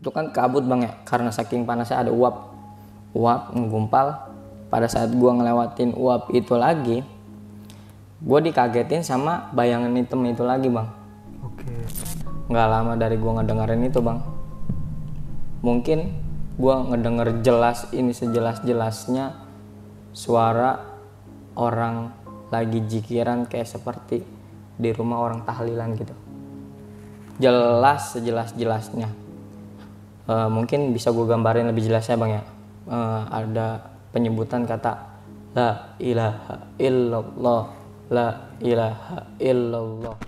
itu kan kabut bang ya. Karena saking panasnya ada uap. Uap menggumpal. Pada saat gua ngelewatin uap itu lagi gue dikagetin sama bayangan hitam itu lagi bang. Oke. nggak lama dari gua ngedengerin itu bang. Mungkin gua ngedenger jelas ini sejelas jelasnya suara orang lagi jikiran kayak seperti di rumah orang tahlilan gitu. Jelas sejelas jelasnya mungkin bisa gue gambarin lebih jelasnya bang ya Eh, ada penyebutan kata la ilaha illallah la ilaha illallah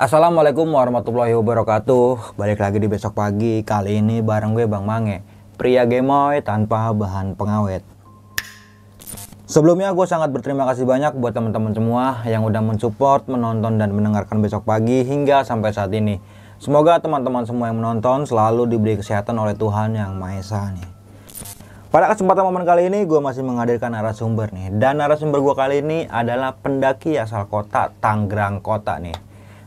Assalamualaikum warahmatullahi wabarakatuh. Balik lagi di besok pagi. Kali ini bareng gue Bang Mange. Pria gemoy tanpa bahan pengawet. Sebelumnya gue sangat berterima kasih banyak buat teman-teman semua yang udah mensupport, menonton dan mendengarkan besok pagi hingga sampai saat ini. Semoga teman-teman semua yang menonton selalu diberi kesehatan oleh Tuhan yang Maha Esa nih. Pada kesempatan momen kali ini gue masih menghadirkan narasumber nih Dan narasumber gue kali ini adalah pendaki asal kota Tanggerang Kota nih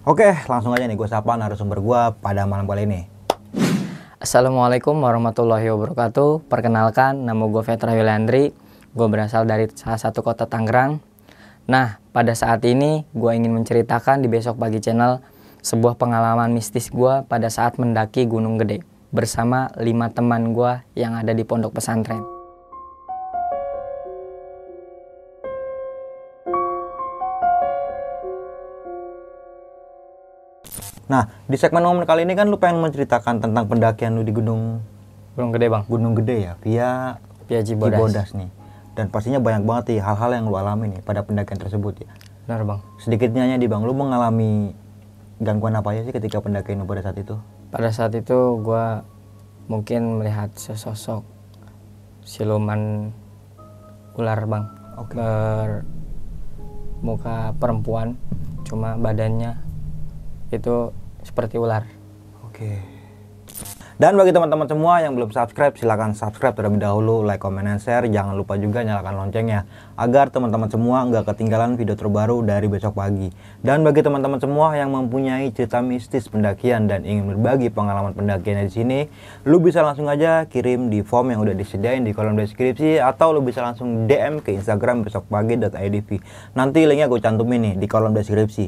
Oke langsung aja nih gue sapa narasumber gue pada malam kali ini Assalamualaikum warahmatullahi wabarakatuh. Perkenalkan, nama gue Vetra Yulandri. Gue berasal dari salah satu kota Tangerang. Nah, pada saat ini gue ingin menceritakan di Besok Pagi Channel sebuah pengalaman mistis gue pada saat mendaki Gunung Gede bersama lima teman gue yang ada di pondok pesantren. Nah di segmen momen kali ini kan lu pengen menceritakan tentang pendakian lu di Gunung Gunung Gede bang, Gunung Gede ya via via Cibodas. Cibodas nih Dan pastinya banyak banget nih hal-hal yang lu alami nih pada pendakian tersebut ya Benar bang. Sedikitnya nih bang, lu mengalami gangguan apa aja sih ketika pendakian lu pada saat itu? Pada saat itu gue mungkin melihat sesosok siluman ular bang. Oke. Bermuka perempuan, cuma badannya itu seperti ular. Oke. Dan bagi teman-teman semua yang belum subscribe, silahkan subscribe terlebih dahulu, like, comment, and share. Jangan lupa juga nyalakan loncengnya, agar teman-teman semua nggak ketinggalan video terbaru dari besok pagi. Dan bagi teman-teman semua yang mempunyai cerita mistis pendakian dan ingin berbagi pengalaman pendakian di sini, lu bisa langsung aja kirim di form yang udah disediain di kolom deskripsi, atau lu bisa langsung DM ke Instagram besokpagi.idv. Nanti linknya gue cantumin nih di kolom deskripsi.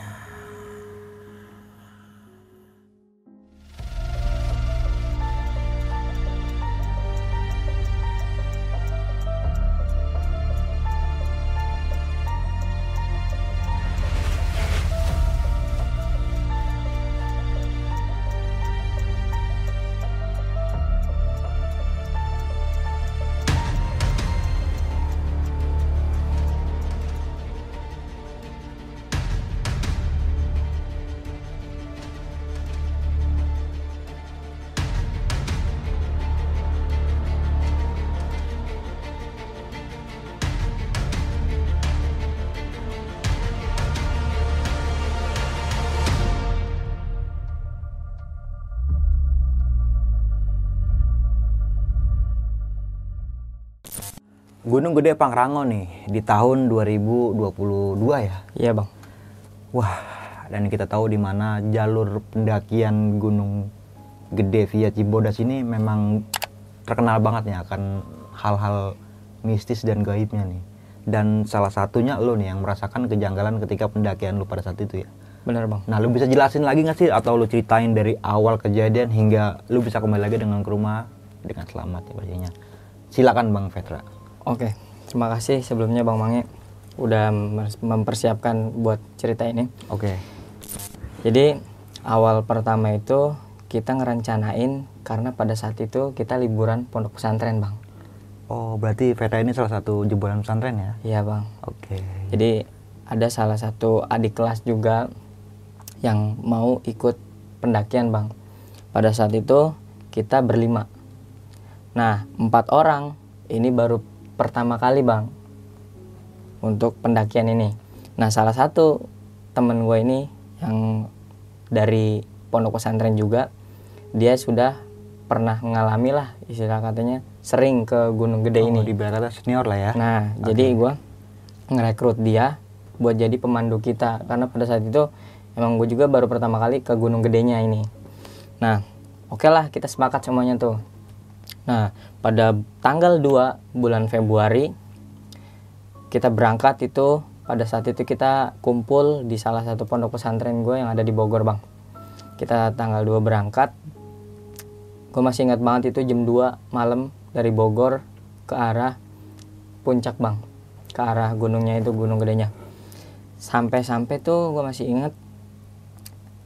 Gunung Gede Pangrango nih di tahun 2022 ya. Iya bang. Wah, dan kita tahu di mana jalur pendakian Gunung Gede via Cibodas ini memang terkenal banget ya akan hal-hal mistis dan gaibnya nih. Dan salah satunya lo nih yang merasakan kejanggalan ketika pendakian lu pada saat itu ya. Benar bang. Nah, lu bisa jelasin lagi nggak sih atau lu ceritain dari awal kejadian hingga lu bisa kembali lagi dengan ke rumah dengan selamat ya pastinya. Silakan Bang Vetra. Oke, terima kasih sebelumnya Bang Mange udah mem- mempersiapkan buat cerita ini. Oke. Jadi awal pertama itu kita ngerencanain karena pada saat itu kita liburan pondok pesantren Bang. Oh, berarti Vetra ini salah satu jebolan pesantren ya? Iya Bang. Oke. Jadi ada salah satu adik kelas juga yang mau ikut pendakian Bang. Pada saat itu kita berlima. Nah empat orang ini baru pertama kali Bang untuk pendakian ini. nah salah satu temen gue ini yang dari pondok pesantren juga dia sudah pernah mengalami lah istilah katanya sering ke Gunung Gede oh, ini di baratnya senior lah ya Nah, jadi gue ngerekrut dia buat jadi pemandu kita karena pada saat itu emang gue juga baru pertama kali ke Gunung Gedenya ini. Nah, oke lah kita sepakat semuanya tuh. Nah, pada tanggal 2 bulan Februari kita berangkat itu pada saat itu kita kumpul di salah satu pondok pesantren gue yang ada di Bogor, Bang. Kita tanggal 2 berangkat. Gue masih ingat banget itu jam 2 malam dari Bogor ke arah puncak, Bang. Ke arah gunungnya itu Gunung Gedenya. Sampai-sampai tuh gue masih ingat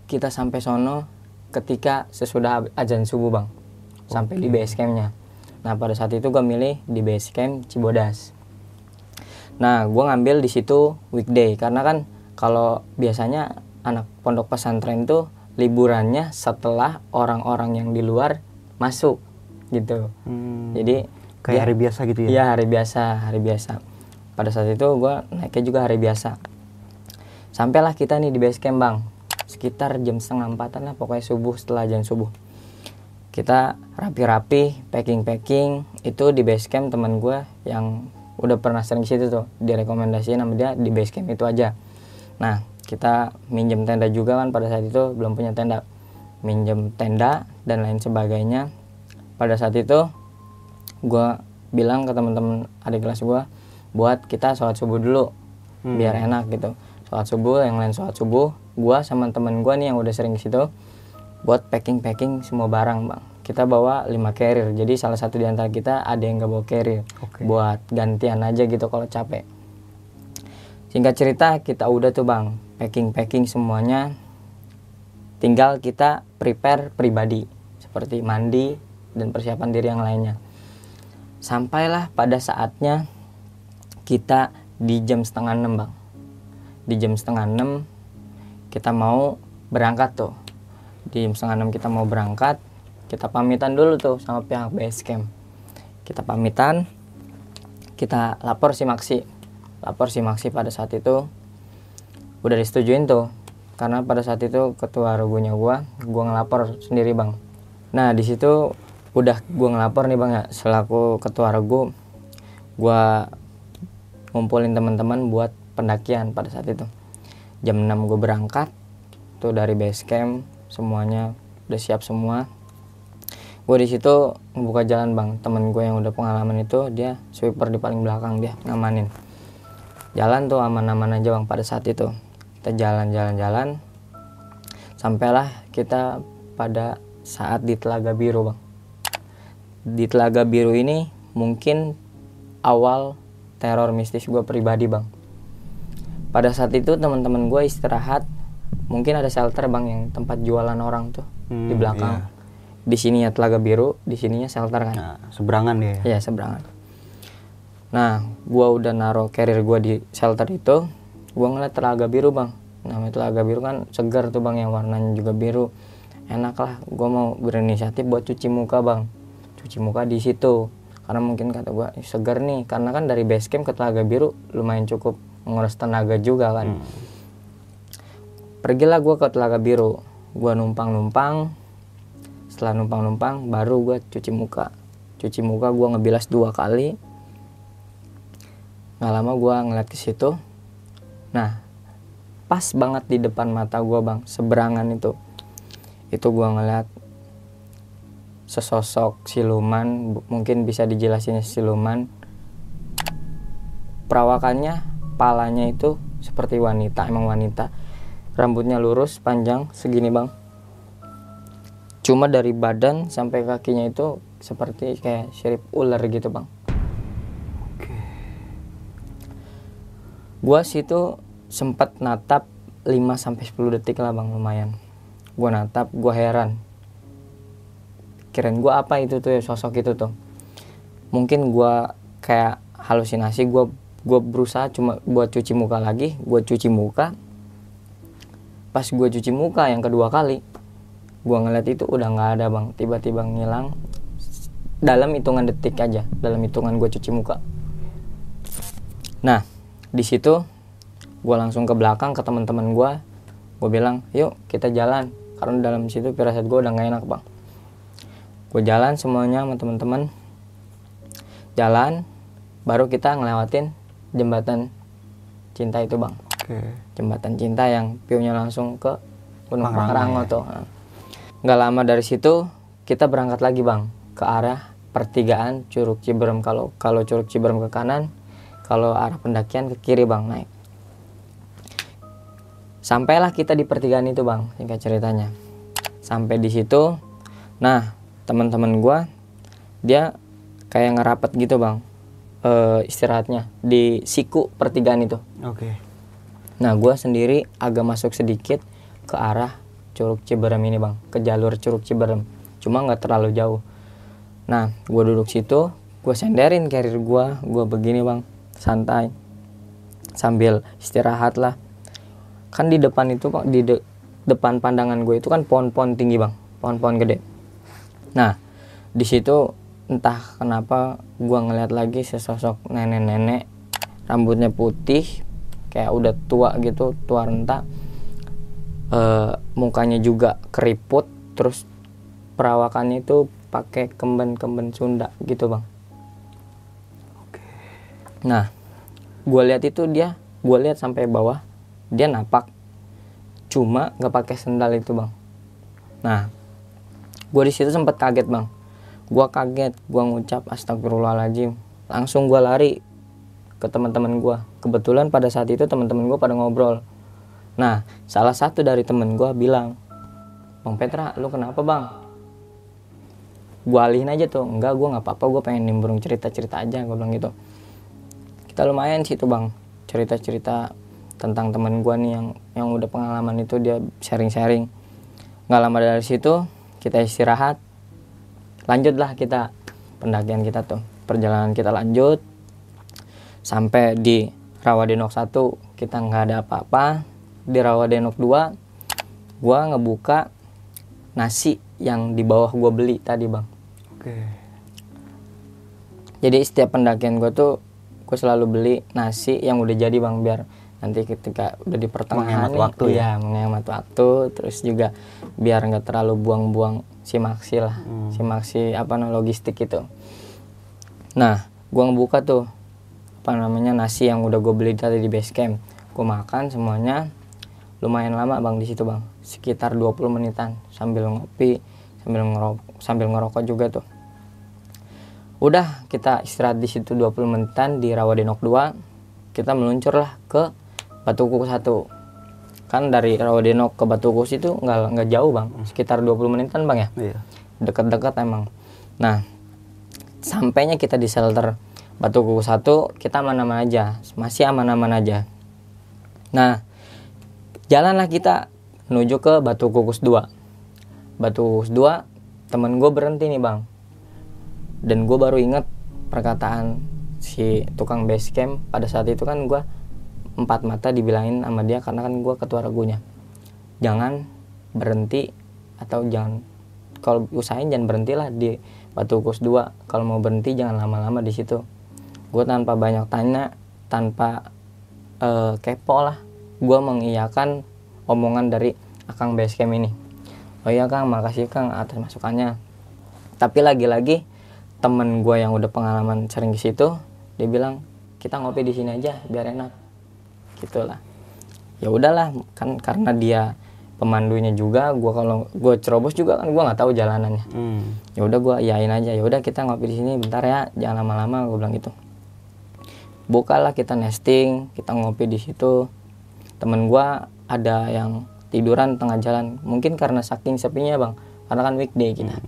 kita sampai sono ketika sesudah azan subuh, Bang. Sampai di base campnya. Nah, pada saat itu gue milih di base camp Cibodas. Nah, gue ngambil di situ weekday karena kan kalau biasanya anak pondok pesantren tuh liburannya setelah orang-orang yang di luar masuk gitu. Hmm, Jadi kayak dia- hari biasa gitu ya Iya hari biasa, hari biasa. Pada saat itu gue naiknya juga hari biasa. Sampailah kita nih di base camp bang, sekitar jam setengah empatan lah pokoknya subuh setelah jam subuh. Kita rapi-rapi, packing-packing itu di base camp teman gue yang udah pernah sering ke situ tuh, direkomendasiin sama dia di base camp itu aja. Nah kita minjem tenda juga kan pada saat itu belum punya tenda, minjem tenda dan lain sebagainya. Pada saat itu gue bilang ke teman-teman adik kelas gue buat kita sholat subuh dulu Hmm. biar enak gitu sholat subuh yang lain sholat subuh gue sama temen gue nih yang udah sering ke situ buat packing packing semua barang bang. Kita bawa 5 carrier. Jadi salah satu di antara kita ada yang gak bawa carrier. Oke. buat gantian aja gitu kalau capek. Singkat cerita kita udah tuh bang. Packing packing semuanya. Tinggal kita prepare pribadi. Seperti mandi dan persiapan diri yang lainnya. Sampailah pada saatnya kita di jam setengah enam bang. Di jam setengah enam kita mau berangkat tuh jam setengah enam kita mau berangkat kita pamitan dulu tuh sama pihak base camp. Kita pamitan kita lapor si Maksi lapor si Maksi pada saat itu. Udah disetujuin tuh karena pada saat itu ketua regunya gua gua ngelapor sendiri bang. Nah di situ udah gua ngelapor nih bang ya selaku ketua regu gua ngumpulin teman-teman buat pendakian pada saat itu. Jam 6 gue berangkat tuh dari base camp semuanya udah siap semua. Gue di situ ngebuka jalan bang. Temen gue yang udah pengalaman itu dia sweeper di paling belakang dia ngamanin. Jalan tuh aman-aman aja bang pada saat itu. Kita jalan-jalan-jalan sampailah kita pada saat di Telaga Biru bang. Di Telaga Biru ini mungkin awal teror mistis gue pribadi bang. Pada saat itu teman-teman gue istirahat mungkin ada shelter bang yang tempat jualan orang tuh di Hmm, belakang di sini ya Telaga Biru di sininya shelter kan nah seberangan dia ya Iya seberangan. Nah, gua udah naruh carrier gua di shelter itu, gua ngeliat telaga biru bang. Namanya telaga biru kan segar tuh bang, yang warnanya juga biru. Enak lah, gua mau berinisiatif buat cuci muka bang. Cuci muka di situ, karena mungkin kata gua "Ih, segar nih, karena kan dari base camp ke telaga biru lumayan cukup menguras tenaga juga kan. Pergilah gua ke telaga biru, gua numpang-numpang. Setelah numpang-numpang, baru gua cuci muka. Cuci muka gua ngebilas dua kali, nggak lama gue ngeliat ke situ. Nah pas banget di depan mata gue bang seberangan itu. Itu gue ngeliat sesosok siluman mungkin bisa dijelasin siluman. Perawakannya palanya itu seperti wanita emang wanita rambutnya lurus panjang segini bang. Cuma dari badan sampai kakinya itu seperti kayak sirip ular gitu bang. Gua situ sempat natap 5 sampai 10 detik lah bang lumayan. Gua natap gua heran. Kirain gua apa itu tuh ya sosok itu tuh. Mungkin gua kayak halusinasi gua gua berusaha cuma buat cuci muka lagi gua cuci muka pas gua cuci muka yang kedua kali gua ngeliat itu udah nggak ada bang. Tiba-tiba ngilang dalam hitungan detik aja dalam hitungan gua cuci muka. Nah, di situ gue langsung ke belakang ke teman-teman gue gue bilang yuk kita jalan. Karena dalam situ firasat gue udah gak enak bang. Gue jalan semuanya sama teman-teman. Jalan baru kita ngelewatin jembatan cinta itu bang Oke. jembatan cinta yang piunya langsung ke Gunung Pangrango ya. tuh nggak lama dari situ kita berangkat lagi bang ke arah pertigaan Curug Ciberem. Kalau kalau Curug Ciberem ke kanan kalau arah pendakian ke kiri bang naik. Sampailah kita di pertigaan itu bang singkat ceritanya. Sampai di situ nah teman-teman gua dia kayak ngerapet gitu bang eh, istirahatnya di siku pertigaan itu. Oke. Nah, gue sendiri agak masuk sedikit ke arah Curug Ciberem ini bang, ke jalur Curug Ciberem. Cuma nggak terlalu jauh. Nah, gue duduk situ, gue senderin carrier gue, gue begini bang, santai, sambil istirahat lah. Kan di depan itu di de- depan pandangan gue itu kan pohon-pohon tinggi bang, pohon-pohon gede. Nah, di situ entah kenapa gue ngeliat lagi sesosok nenek-nenek rambutnya putih kayak udah tua gitu tua renta Eh, mukanya juga keriput terus perawakannya itu pakai kemben-kemben Sunda gitu bang. Nah gue lihat itu dia gue lihat sampai bawah dia napak. Cuma nggak pakai sendal itu bang. Nah gue di situ sempat kaget bang. Gue kaget gue ngucap astagfirullahaladzim. Langsung gue lari ke teman-teman gue kebetulan pada saat itu teman-teman gue pada ngobrol. Nah salah satu dari temen gue bilang bang Petra lu kenapa bang? Gue alihin aja tuh enggak gue nggak apa-apa gue pengen nimbrung cerita-cerita aja gue bilang gitu. Kita lumayan sih tuh bang cerita-cerita tentang teman gue nih yang yang udah pengalaman itu dia sharing-sharing. Nggak lama dari situ kita istirahat. Lanjutlah kita pendakian kita tuh perjalanan kita lanjut sampai di Rawadenok 1 kita nggak ada apa-apa di Rawadenok 2 gua ngebuka nasi yang di bawah gua beli tadi bang Oke. jadi setiap pendakian gua tuh gue selalu beli nasi yang udah jadi bang biar nanti ketika udah di pertengahan Menghemat nih, waktu ya? iya, menghemat waktu terus juga biar nggak terlalu buang-buang si maksi lah Hmm. si maksi apa namanya logistik itu nah gua ngebuka tuh apa namanya nasi yang udah gue beli tadi di base camp gue makan semuanya lumayan lama bang di situ bang. Sekitar 20 menitan sambil ngopi sambil ngerokok sambil ngerokok juga tuh. Udah kita istirahat di situ 20 menitan di Rawadenok 2 kita meluncurlah ke Batu Kukus 1 kan dari Rawadenok ke Batu Kukus itu nggak nggak jauh bang. Sekitar 20 menitan bang ya? Iya. dekat-dekat emang. Nah sampainya kita di shelter Batu Kukus 1 kita aman-aman aja. Masih aman-aman aja. Nah jalanlah kita menuju ke Batu Kukus 2 Batu Kukus 2 temen gue berhenti nih bang. Dan gue baru inget perkataan si tukang base camp. Pada saat itu kan gue empat mata dibilangin sama dia karena kan gue ketua regunya. Jangan berhenti atau jangan kalau usahain jangan berhentilah di Batu Kus 2 kalau mau berhenti jangan lama-lama di situ gue tanpa banyak tanya tanpa eh, kepo lah. Gue mengiyakan omongan dari akang basecamp ini. Oh iya kang makasih kang atas masukannya. Tapi lagi-lagi temen gue yang udah pengalaman sering ke situ dia bilang kita ngopi di sini aja biar enak. Gitulah. Ya udahlah kan karena dia pemandunya juga gue kalau gue cerobos juga kan gue nggak tahu jalanannya. Hmm. ya udah gue yain aja ya udah kita ngopi di sini bentar ya jangan lama-lama gue bilang gitu bukalah kita nesting kita ngopi di situ. Temen gue ada yang tiduran tengah jalan mungkin karena saking sepinya bang. Karena kan weekday kita.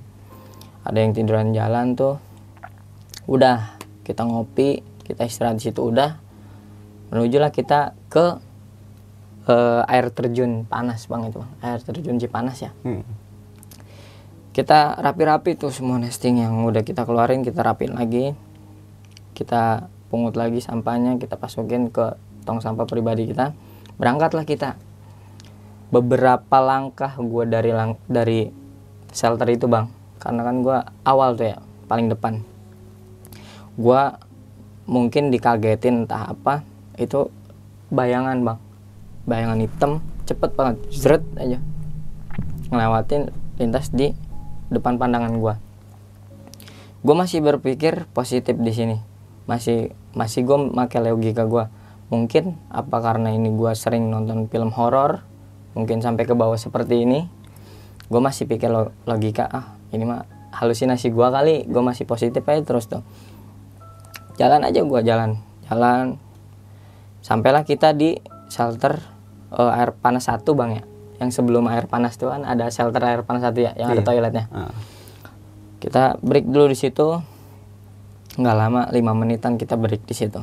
Ada yang tiduran jalan tuh. Udah kita ngopi kita istirahat di situ udah. Menujulah kita ke eh, air terjun panas bang itu bang. Air terjun Cipanas ya. Hmm. kita rapi-rapi tuh semua nesting yang udah kita keluarin kita rapin lagi. Kita pungut lagi sampahnya kita masukin ke tong sampah pribadi kita. Berangkatlah kita. Beberapa langkah gue dari lang dari shelter itu bang. Karena kan gue awal tuh ya paling depan. Gue mungkin dikagetin entah apa itu bayangan bang. Bayangan hitam cepet banget. Zret aja. Ngelewatin lintas di depan pandangan gua. Gue masih berpikir positif di sini masih masih gue pakai logika gue mungkin apa karena ini gue sering nonton film horor mungkin sampai ke bawah seperti ini gue masih pikir lo- logika ah ini mah halusinasi gue kali gue masih positif aja terus tuh. Jalan aja gue jalan jalan. Sampailah kita di shelter eh, air panas satu bang ya. Yang sebelum air panas tuh kan ada shelter air panas satu ya yang ada Iya. toiletnya. Ah. kita break dulu di situ nggak lama lima menitan kita break di situ.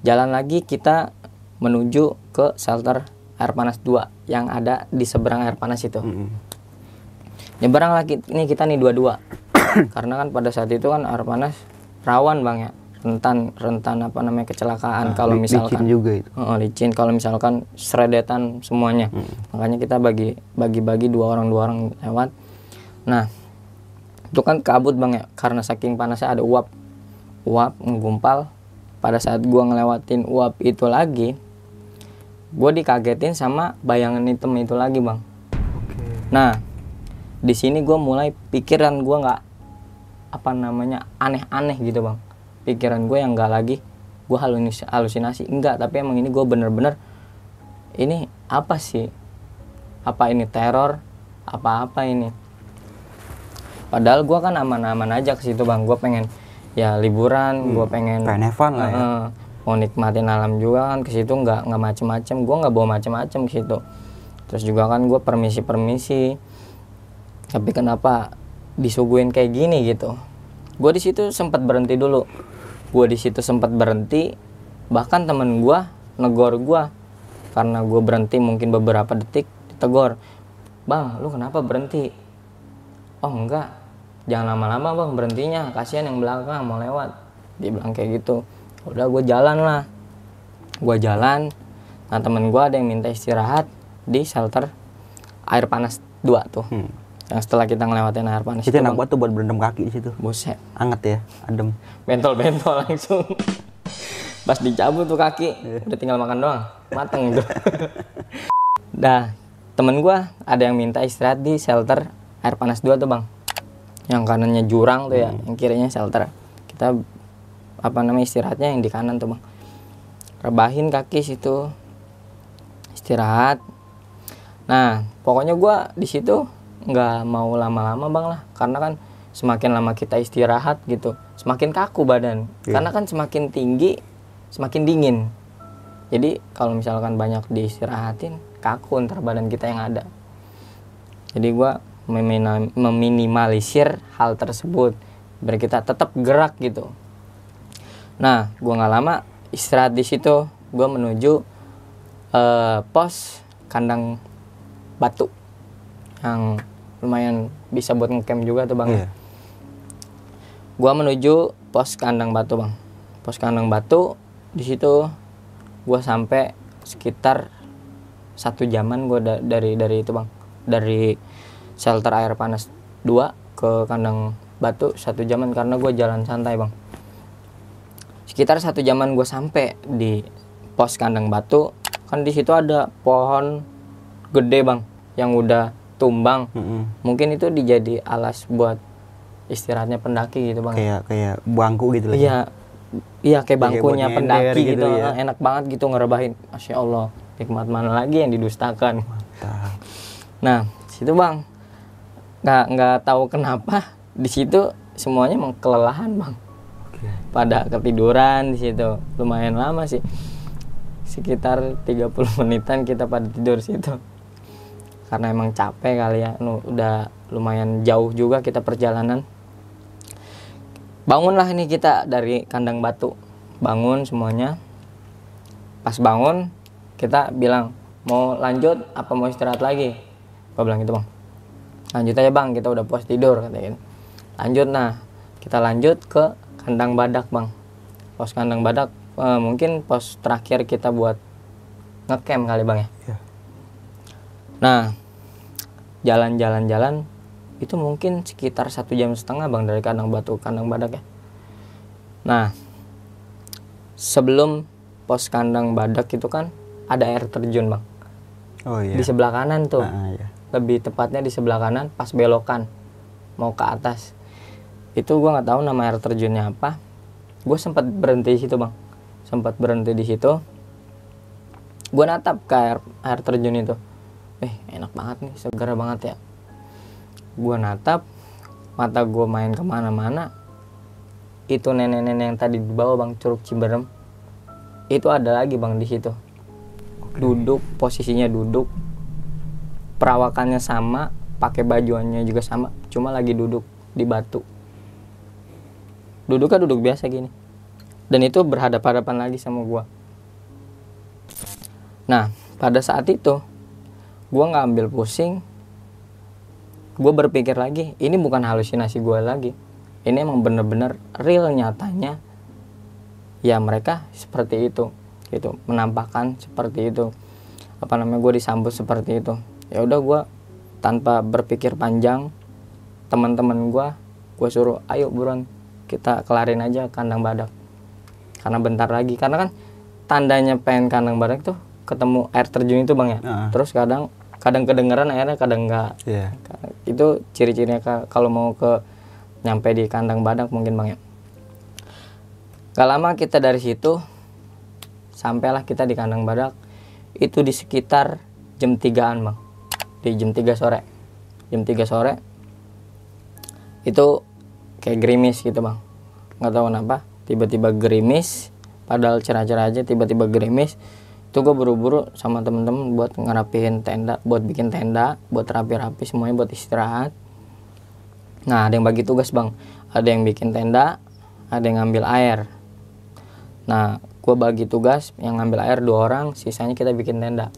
Jalan lagi kita menuju ke shelter air panas 2 yang ada di seberang air panas itu. Mm-mm. nyeberang lagi ini kita nih dua-dua. Karena kan pada saat itu kan air panas rawan bang ya. Rentan rentan apa namanya kecelakaan kalau Li- misalkan. licin juga itu. Oh, licin kalau misalkan seredetan semuanya. Makanya kita bagi bagi-bagi dua orang dua orang lewat. Nah, itu kan kabut bang ya. Karena saking panasnya ada uap. Uap ngegumpal. Pada saat gua ngelewatin uap itu lagi, gua dikagetin sama bayangan hitam itu lagi bang. Nah, di sini gua mulai pikiran gua nggak apa namanya aneh-aneh gitu bang. Pikiran gue yang nggak lagi gue halusinasi, halusinasi. Enggak tapi emang ini gue bener-bener ini apa sih? Apa ini teror? Apa-apa ini padahal gue kan aman-aman aja ke situ bang. Gue pengen ya liburan gue pengen pengen fun lah ya. Heeh. mau nikmatin alam juga kan. Ke situ nggak nggak macem-macem. Gue nggak bawa macem-macem ke situ. Terus juga kan gue permisi-permisi. Tapi kenapa disuguhin kayak gini gitu? Gue di situ sempat berhenti dulu. Gue di situ sempat berhenti. Bahkan temen gue negor gue karena gue berhenti mungkin beberapa detik ditegor bang lu kenapa berhenti oh enggak. Jangan lama-lama bang berhentinya. Kasihan yang belakang mau lewat. Dia bilang kayak gitu. Udah gue jalan lah. Gue jalan. Nah temen gue ada yang minta istirahat di shelter air panas dua tuh. Hmm. yang setelah kita ngelewatin air panas Itu itu, enak banget tuh buat berendam kaki di situ. buset. Anget ya, adem. bentol-bentol langsung. Pas dicabut tuh kaki udah tinggal makan doang. Mateng tuh. Dah temen gua ada yang minta istirahat di shelter air panas dua tuh bang. Yang kanannya jurang tuh ya yang kirinya shelter. Kita apa namanya istirahatnya yang di kanan tuh bang. Rebahin kaki situ. Istirahat. Nah pokoknya gua di situ nggak mau lama-lama bang lah. Karena kan semakin lama kita istirahat gitu semakin kaku badan. Iya. karena kan semakin tinggi semakin dingin. Jadi kalau misalkan banyak diistirahatin kaku ntar badan kita yang ada. Jadi memina- meminimalisir hal tersebut biar kita tetap gerak gitu. Nah gua nggak lama istirahat di situ gua menuju eh, pos kandang batu yang lumayan bisa buat ngecamp juga tuh bang. Iya. gua menuju pos kandang batu bang. Pos kandang batu di situ gua sampai sekitar satu jaman gua da- dari dari itu bang. Dari shelter air panas 2 ke kandang batu satu jaman karena gua jalan santai bang sekitar satu jaman gue sampai di pos kandang batu kan di situ ada pohon gede bang yang udah tumbang Mm-mm. mungkin itu dijadi alas buat istirahatnya pendaki gitu bang Kayak kayak bangku gitu lah. iya iya kayak Kayak bangkunya nyender pendaki gitu gitu, ya. enak banget gitu ngerebahin masya allah nikmat mana lagi yang didustakan Mantap. nah situ bang nggak nggak tahu kenapa di situ semuanya emang kelelahan bang. Pada ketiduran di situ. Lumayan lama sih. Sekitar 30 menitan kita pada tidur situ. Karena emang capek kali ya. Nu udah lumayan jauh juga kita perjalanan. Bangunlah ini kita dari kandang batu. Bangun semuanya. Pas bangun kita bilang mau lanjut apa mau istirahat lagi? Gua bilang gitu bang lanjut aja bang. Kita udah puas tidur katanya. Lanjut nah. Kita lanjut ke kandang badak bang. Pos kandang badak eh, mungkin pos terakhir kita buat ngecamp kali bang ya? Iya. nah jalan-jalan-jalan itu mungkin sekitar satu jam setengah bang dari kandang batu kandang badak ya. Nah sebelum pos kandang badak itu kan ada air terjun bang. Oh iya. Di sebelah kanan tuh. Ah, iya. Lebih tepatnya di sebelah kanan pas belokan. Mau ke atas. Itu gua nggak tahu nama air terjunnya apa. Gue sempat berhenti di situ bang. Sempat berhenti di situ. Gue natap ke air, air terjun itu. Eh enak banget nih segar banget ya. Gue natap mata gue main ke mana-mana. Itu nenek-nenek yang tadi di bawah bang curug Ciberem. Itu ada lagi bang di situ. Duduk posisinya duduk perawakannya sama pakai bajuannya juga sama cuma lagi duduk di batu. Duduknya duduk biasa gini. Dan itu berhadapan-hadapan lagi sama gua. Nah pada saat itu gua nggak ambil pusing. Gue berpikir lagi ini bukan halusinasi gue lagi. Ini emang bener-bener real nyatanya. Ya mereka seperti itu gitu. Menampakkan seperti itu. Apa namanya gue disambut seperti itu ya udah gue tanpa berpikir panjang teman-teman gue gue suruh ayo buruan kita kelarin aja kandang badak. Karena bentar lagi karena kan tandanya pengen kandang badak tuh ketemu air terjun itu bang ya? Ah. terus kadang kadang kedengeran airnya kadang enggak iya. Itu ciri-cirinya ka- kalau mau ke nyampe di kandang badak mungkin bang ya? Gak lama kita dari situ sampailah kita di kandang badak itu di sekitar jam 3an bang di jam 3 sore. Jam 3 sore itu kayak gerimis gitu bang. Nggak tahu kenapa tiba-tiba gerimis padahal cerah-cerah aja tiba-tiba gerimis. Itu gue buru-buru sama temen-temen buat ngerapihin tenda buat bikin tenda buat rapi-rapi semuanya buat istirahat. Nah ada yang bagi tugas bang. Ada yang bikin tenda ada yang ngambil air. Nah gue bagi tugas yang ngambil air dua orang sisanya kita bikin tenda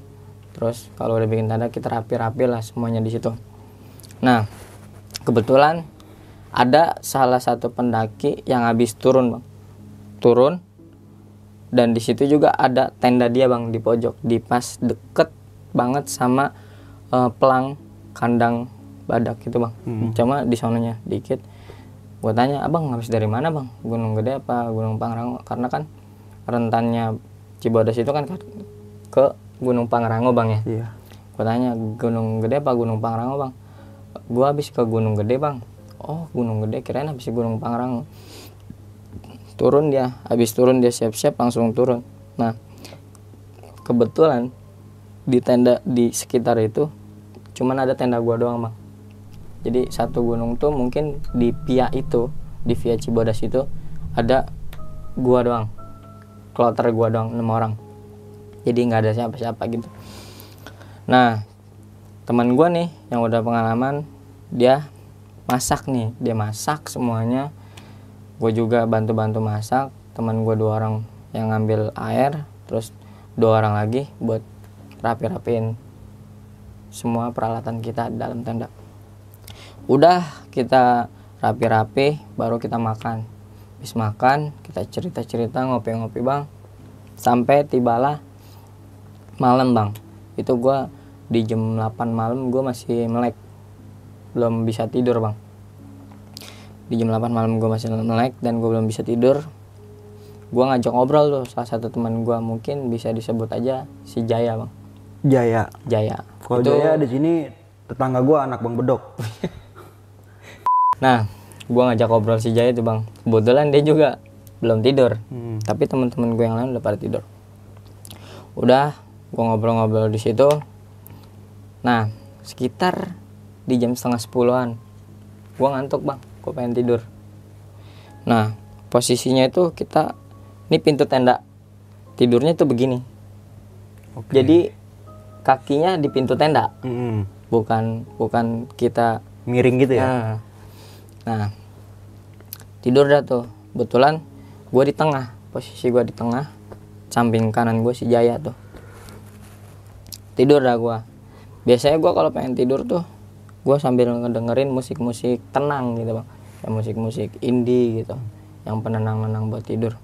terus kalau udah bikin tenda kita rapi-rapi lah semuanya di situ. Nah kebetulan ada salah satu pendaki yang habis turun bang. Turun dan di situ juga ada tenda dia bang di pojok di pas deket banget sama eh, pelang kandang badak gitu bang. Cuma di sononya dikit. Gue tanya abang habis dari mana bang? Gunung gede apa gunung pangrango? Karena kan rentannya Cibodas itu kan ke gunung pangrango bang ya? Iya. Gue tanya gunung gede apa gunung pangrango bang? Gue habis ke gunung gede bang. Oh gunung gede? Kirain habis ke gunung pangrango. Turun dia. Habis turun dia siap-siap langsung turun. Nah kebetulan di tenda di sekitar itu cuman ada tenda gua doang bang. Jadi satu gunung tuh mungkin di Pia itu di Via Cibodas itu ada gua doang. Kloter gua doang enam orang jadi nggak ada siapa-siapa gitu. Nah teman gua nih yang udah pengalaman dia masak nih. Dia masak semuanya. Gue juga bantu-bantu masak. Teman gue dua orang yang ngambil air terus dua orang lagi buat rapi-rapiin semua peralatan kita dalam tenda. Udah kita rapi-rapi baru kita makan. Habis makan kita cerita-cerita ngopi-ngopi bang. Sampai tibalah malam bang. Itu gua di jam 8 malam gue masih melek. Belum bisa tidur bang. Di jam 8 malam gue masih melek dan gue belum bisa tidur. Gue ngajak ngobrol tuh salah satu teman gue mungkin bisa disebut aja si Jaya bang. Jaya. Jaya. Kalau Jaya di sini tetangga gua anak bang bedok. Nah gue ngajak ngobrol si Jaya tuh bang. Kebetulan dia juga belum tidur. Hmm. tapi teman-teman gue yang lain udah pada tidur. Udah gue ngobrol-ngobrol di situ nah sekitar di jam setengah sepuluhan gue ngantuk bang gue pengen tidur nah posisinya itu kita ini pintu tenda tidurnya tuh begini Oke. jadi kakinya di pintu tenda Mm-mm. bukan bukan kita miring gitu ya Nah, nah tidur dah tuh. Kebetulan gue di tengah, posisi gue di tengah, samping kanan gue si Jaya tuh. Tidur dah gue. Biasanya gue kalau pengen tidur tuh, gue sambil ngedengerin musik-musik tenang gitu bang, ya musik-musik indie gitu, yang penenang-penenang buat tidur.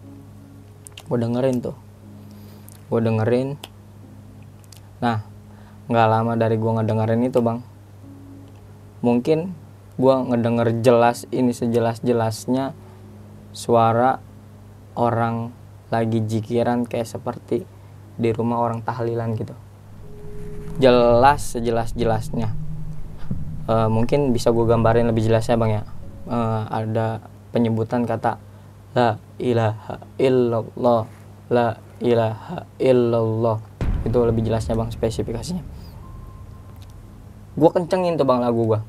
Gue dengerin tuh, gue dengerin. Nah, nggak lama dari gue ngedengerin itu bang, mungkin gua ngedenger jelas ini sejelas-jelasnya suara orang lagi jikiran kayak seperti di rumah orang tahlilan gitu jelas sejelas jelasnya uh, mungkin bisa gue gambarin lebih jelas ya bang ya. Uh, ada penyebutan kata la ilaha illallah la ilaha illallah. Itu lebih jelasnya bang spesifikasinya. Gue kencengin tuh bang lagu gue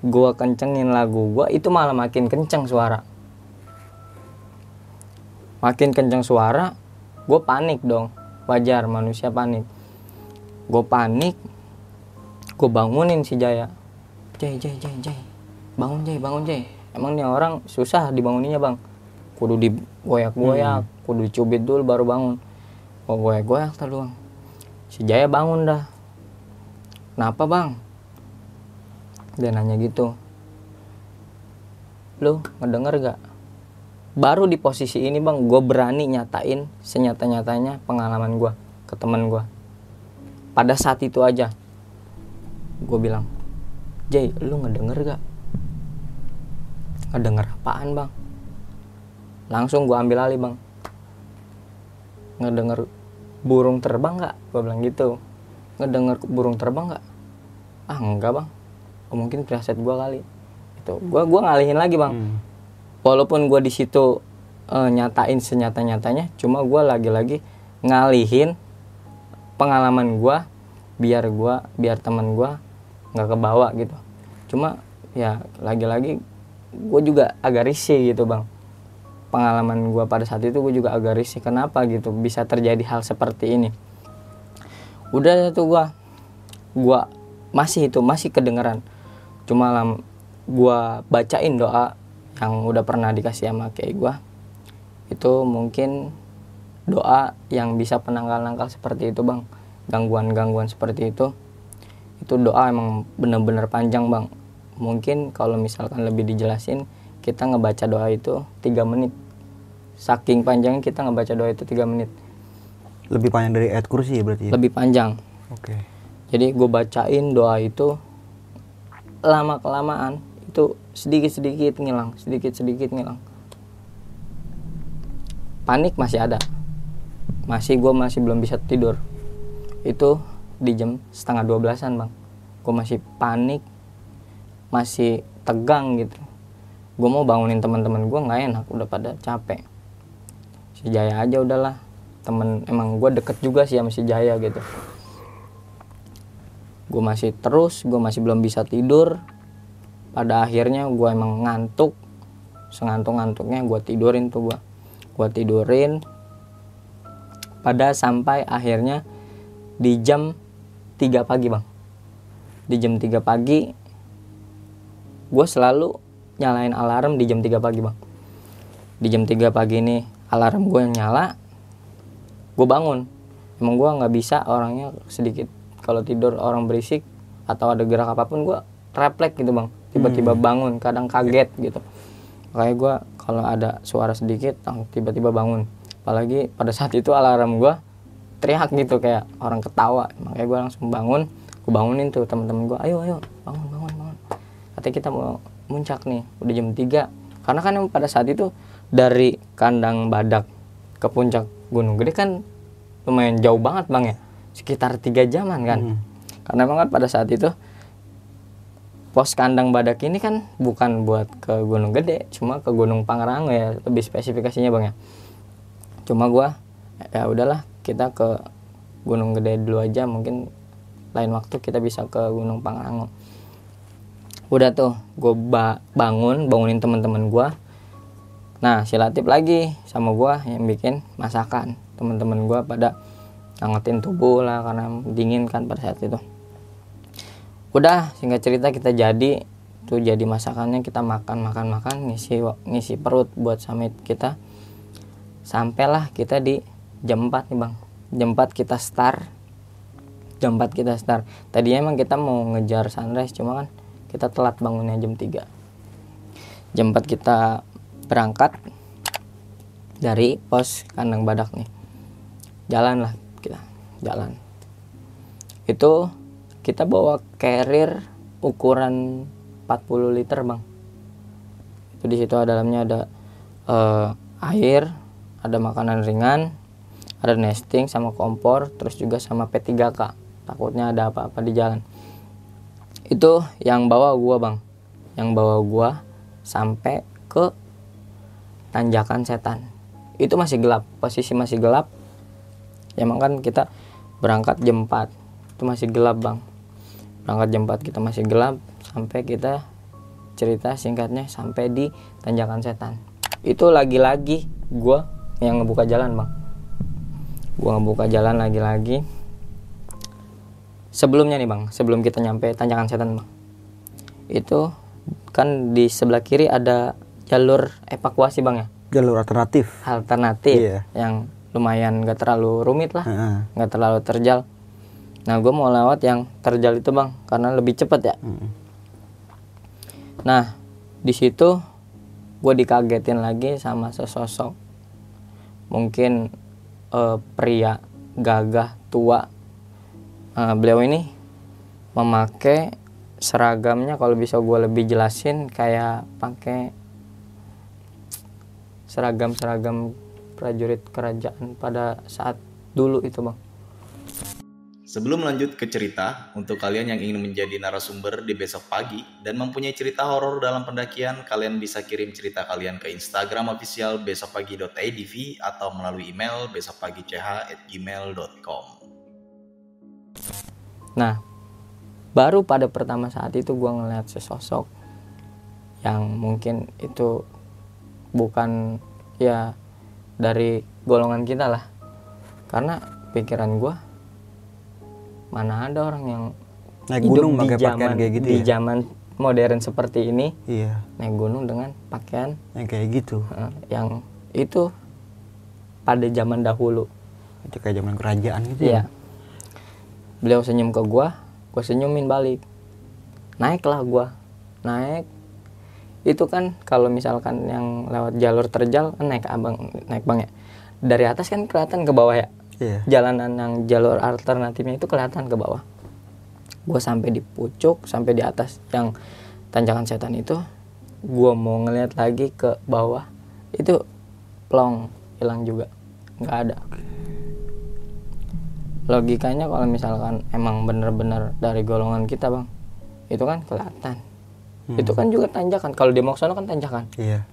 gue kencengin lagu gue itu malah makin kenceng suara. Makin kenceng suara gue panik dong. Wajar manusia panik gue panik. Gue bangunin si Jaya. Jay Jay Jay Jay bangun Jay bangun Jay emang nih orang susah dibanguninnya bang. Kudu digoyak-goyak hmm. kudu dicubit dulu baru bangun. Gue goyak-goyak bang si Jaya bangun dah. Kenapa bang? Dia nanya gitu. Lu ngedenger gak? Baru di posisi ini bang gue berani nyatain senyata nyatanya pengalaman gue ke temen gue pada saat itu aja. Gue bilang Jay lu ngedenger gak? Ngedenger apaan bang? Langsung gue ambil alih bang. Ngedenger burung terbang gak? Gue bilang gitu. Ngedenger burung terbang gak? Ah enggak bang. Oh, mungkin preset gue kali. Itu gue gua ngalihin lagi bang. Hmm. Walaupun gue di situ uh, nyatain senyata nyatanya cuma gue lagi-lagi ngalihin pengalaman gue biar gue biar teman gue nggak kebawa gitu. Cuma ya lagi-lagi gue juga agak risih gitu bang. Pengalaman gue pada saat itu gue juga agak risih. Kenapa gitu? Bisa terjadi hal seperti ini. Udah tuh gue gue masih itu masih kedengeran. Cuma lam gue bacain doa yang udah pernah dikasih sama kayak gue itu mungkin doa yang bisa penangkal-nangkal seperti itu bang gangguan-gangguan seperti itu itu doa emang bener-bener panjang bang. Mungkin kalau misalkan lebih dijelasin kita ngebaca doa itu tiga menit. Saking panjangnya kita ngebaca doa itu tiga menit. Lebih panjang dari ayat kursi ya berarti ya? lebih panjang. Oke. Okay. jadi gue bacain doa itu lama kelamaan itu sedikit-sedikit ngilang sedikit-sedikit ngilang. Panik masih ada. Masih gue masih belum bisa tidur itu di jam setengah dua belasan bang. Gue masih panik masih tegang gitu. Gue mau bangunin teman-teman gue nggak enak udah pada capek. Si Jaya aja udahlah. Temen emang gue deket juga sih sama si Jaya gitu. Gue masih terus gue masih belum bisa tidur. Pada akhirnya gue emang ngantuk. Sengantuk-ngantuknya gue tidurin tuh gue gue tidurin. Pada sampai akhirnya di jam 3 pagi bang. Di jam 3 pagi gue selalu nyalain alarm di jam 3 pagi bang. Di jam 3 pagi ini alarm gue yang nyala gue bangun. Emang gue nggak bisa orangnya sedikit. Kalau tidur orang berisik atau ada gerak apa pun gue refleks gitu bang. Tiba-tiba hmm. bangun kadang kaget gitu. Kayak gue kalau ada suara sedikit tiba-tiba bangun. Apalagi pada saat itu alarm gue teriak gitu kayak orang ketawa. Makanya gue langsung bangun gue bangunin tuh teman-teman gue ayo ayo bangun bangun bangun. Katanya kita mau muncak nih udah jam 3 karena kan pada saat itu dari kandang badak ke puncak gunung gede kan lumayan jauh banget bang ya? Sekitar tiga jaman kan? Hmm. karena kan pada saat itu pos kandang badak ini kan bukan buat ke Gunung Gede, cuma ke Gunung Pangrango ya, lebih spesifikasinya bang ya. Cuma gua ya udahlah kita ke Gunung Gede dulu aja, mungkin lain waktu kita bisa ke Gunung Pangrango. Udah tuh, gue ba bangun, bangunin teman-teman gua. Nah, si Latif lagi sama gua yang bikin masakan. Teman-teman gua pada ngangetin tubuh lah karena dingin kan pada saat itu udah singkat cerita kita jadi tuh jadi masakannya kita makan makan makan ngisi ngisi perut buat summit kita sampailah kita di jam 4 nih bang. Jam 4 kita start. Jam 4 kita start. Tadinya emang kita mau ngejar sunrise cuma kan kita telat bangunnya jam 3 jam 4 kita berangkat dari pos kandang badak nih. Jalan lah kita jalan. Itu kita bawa carrier ukuran 40 liter bang. Itu di situ dalamnya ada uh, air ada makanan ringan ada nesting sama kompor terus juga sama P3K takutnya ada apa-apa di jalan. Itu yang bawa gua bang. Yang bawa gua sampai ke tanjakan setan. Itu masih gelap posisi masih gelap. Ya emang kan kita berangkat jam 4 itu masih gelap bang. Berangkat jam 4 kita masih gelap sampai kita cerita singkatnya sampai di tanjakan setan. Itu lagi-lagi gua yang ngebuka jalan bang gua ngebuka jalan lagi-lagi. Sebelumnya nih bang sebelum kita nyampe tanjakan setan bang. Itu kan di sebelah kiri ada jalur evakuasi bang ya? Jalur alternatif. Alternatif Iya. yang lumayan gak terlalu rumit lah nggak terlalu terjal. Nah gue mau lewat yang terjal itu bang karena lebih cepet ya. Mm. nah di situ gue dikagetin lagi sama sesosok. Mungkin eh, pria gagah tua. Eh, beliau ini memakai seragamnya kalau bisa gue lebih jelasin kayak pakai seragam seragam prajurit kerajaan pada saat dulu itu bang Sebelum lanjut ke cerita, untuk kalian yang ingin menjadi narasumber di besok pagi dan mempunyai cerita horor dalam pendakian, kalian bisa kirim cerita kalian ke Instagram official besokpagi.idv atau melalui email besokpagi.ch@gmail.com. Nah, baru pada pertama saat itu gue ngeliat sesosok yang mungkin itu bukan ya dari golongan kita lah. Karena pikiran gue mana ada orang yang naik hidup gunung pakai pakaian kayak gitu di ya zaman modern seperti ini iya naik gunung dengan pakaian yang kayak gitu eh, yang itu pada zaman dahulu. itu kayak zaman kerajaan gitu Iya. Beliau senyum ke gua, gua senyumin balik. Naiklah gua. Naik. Itu kan kalau misalkan yang lewat jalur terjal kan naik abang naik bang ya. Dari atas kan kelihatan ke bawah ya. Iya. Jalanan yang jalur alternatifnya itu kelihatan ke bawah. Gua sampai di pucuk, sampai di atas yang tanjakan setan itu, gua mau ngeliat lagi ke bawah. Itu plong hilang juga. nggak ada. Logikanya kalau misalkan emang bener-bener dari golongan kita bang itu kan kelihatan. Itu kan juga tanjakan. Kalau di Moksono kan tanjakan. Iya.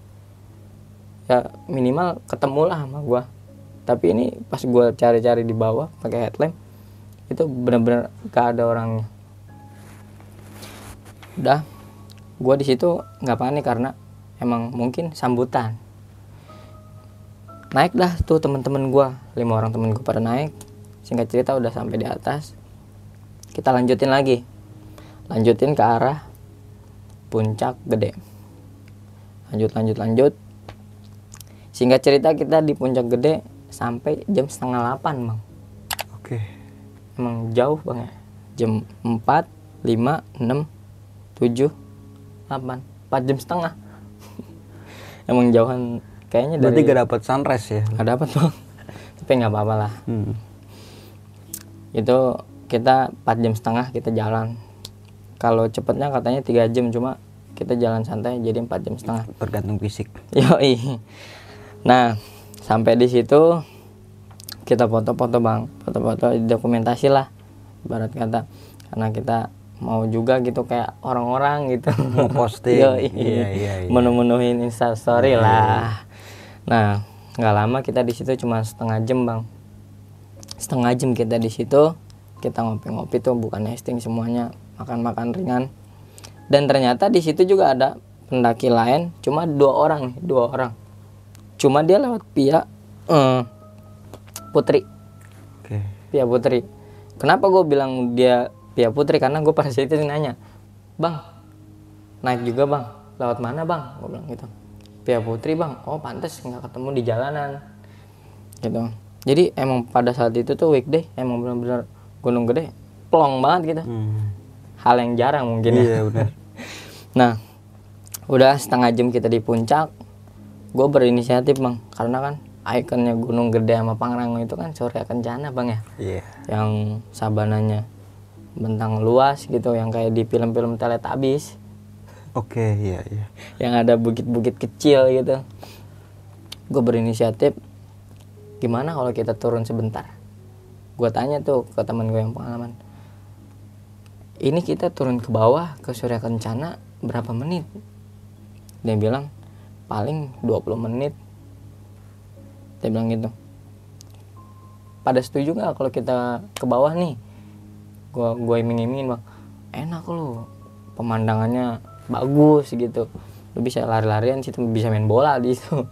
Ya minimal ketemu lah sama gua tapi ini pas gua cari-cari di bawah pakai headlamp itu bener-bener gak ada orangnya. Udah gua di situ nggak panik karena emang mungkin sambutan. Naik dah tuh teman-teman gua lima orang temen gua pada naik. Singkat cerita udah sampai di atas. Kita lanjutin lagi. Lanjutin ke arah puncak gede. Lanjut lanjut lanjut. Singkat cerita kita di puncak gede sampai jam setengah delapan bang. Oke. Emang jauh bang ya? Jam 4, 5, 6, 7, 8 4 jam setengah. Emang jauhan kayaknya berarti dari gak dapet sunrise ya? Nggak dapat bang. Tapi nggak apa-apa lah. Hmm. itu kita 4 jam setengah kita jalan. Kalau cepetnya katanya tiga jam cuma kita jalan santai jadi 4 jam setengah. Tergantung fisik. Yoi. Nah, sampai di situ kita foto-foto bang, foto-foto dokumentasi lah, ibarat kata, karena kita mau juga gitu kayak orang-orang gitu. Mau posting. Yoi. Iya, iya, iya. Menu-menuhin instastory lah. Nah, nggak lama kita di situ cuma setengah jam bang. Setengah jam kita di situ, kita ngopi-ngopi tuh bukan nesting semuanya, makan-makan ringan. Dan ternyata di situ juga ada pendaki lain, cuma dua orang dua orang. Cuma dia lewat pihak eh, Putri, oke Pia Putri. Kenapa gue bilang dia Pia Putri? Karena gue pada saat itu nanya, bang, naik juga bang, lewat mana bang? Gue bilang gitu. Pia Putri bang, oh pantas nggak ketemu di jalanan, gitu. Jadi emang pada saat itu tuh weekday, emang benar-benar gunung gede, plong banget gitu. hmm. Hal yang jarang mungkin ya. iya benar Nah, udah setengah jam kita di puncak, gue berinisiatif bang, karena kan ikonnya Gunung Gede sama Pangrango itu kan Surya Kencana bang ya, iya. Yang sabananya bentang luas gitu, yang kayak di film-film Teletubbies, oke iya iya. Yang ada bukit-bukit kecil gitu. Gue berinisiatif, gimana kalau kita turun sebentar? Gue tanya tuh ke teman gue yang pengalaman ini kita turun ke bawah ke Surya Kencana berapa menit? Dia bilang paling 20 menit. Dia bilang gitu. Pada setuju nggak kalau kita ke bawah nih? Gua gue iming-imingin bang. Enak lu. Pemandangannya bagus gitu. Lu bisa lari-larian situ bisa main bola di situ.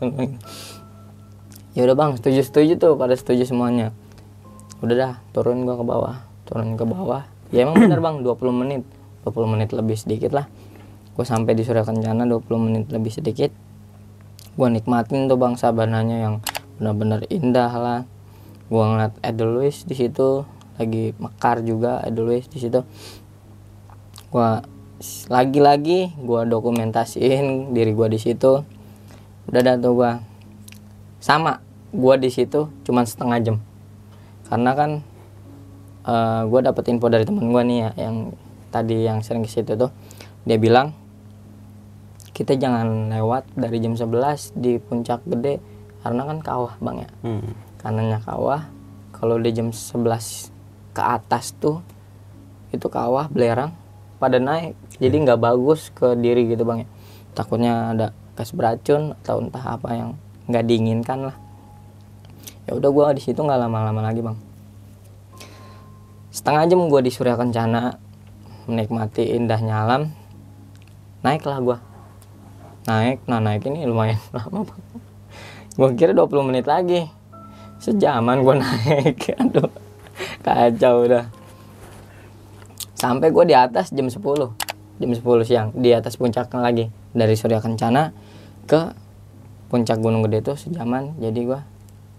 Ya udah bang setuju setuju tuh. Pada setuju semuanya. Udah dah turun gua ke bawah. Turun ke bawah. Ya emang bener bang 20 menit. 20 menit lebih sedikit lah. Gue sampai di Surya Kencana 20 menit lebih sedikit gue nikmatin tuh bang sabananya yang benar-benar indah lah. Gue ngeliat Edelweiss di situ lagi mekar juga Edelweiss di situ. Gue lagi-lagi gue dokumentasiin diri gue di situ. Udah dah tuh gue sama gue di situ cuman setengah jam. Karena kan uh, gue dapet info dari temen gue nih ya yang tadi yang sering ke situ tuh. Dia bilang kita jangan lewat dari jam 11 di puncak gede karena kan kawah bang ya. Hmm. kanannya kawah kalau di jam 11 ke atas tuh itu kawah belerang pada naik. Jadi nggak bagus ke diri gitu bang ya. Takutnya ada gas beracun atau entah apa yang nggak diinginkan lah. Ya udah gua di situ nggak lama-lama lagi bang. Setengah jam gua di Surya Kencana menikmati indahnya alam naiklah gua naik nah naik ini lumayan lama gua kira 20 menit lagi. Sejaman gua naik. Aduh kacau udah sampai gua di atas jam 10 jam 10 siang di atas puncak lagi. Dari Surya Kencana ke puncak Gunung Gede itu sejaman. Jadi gua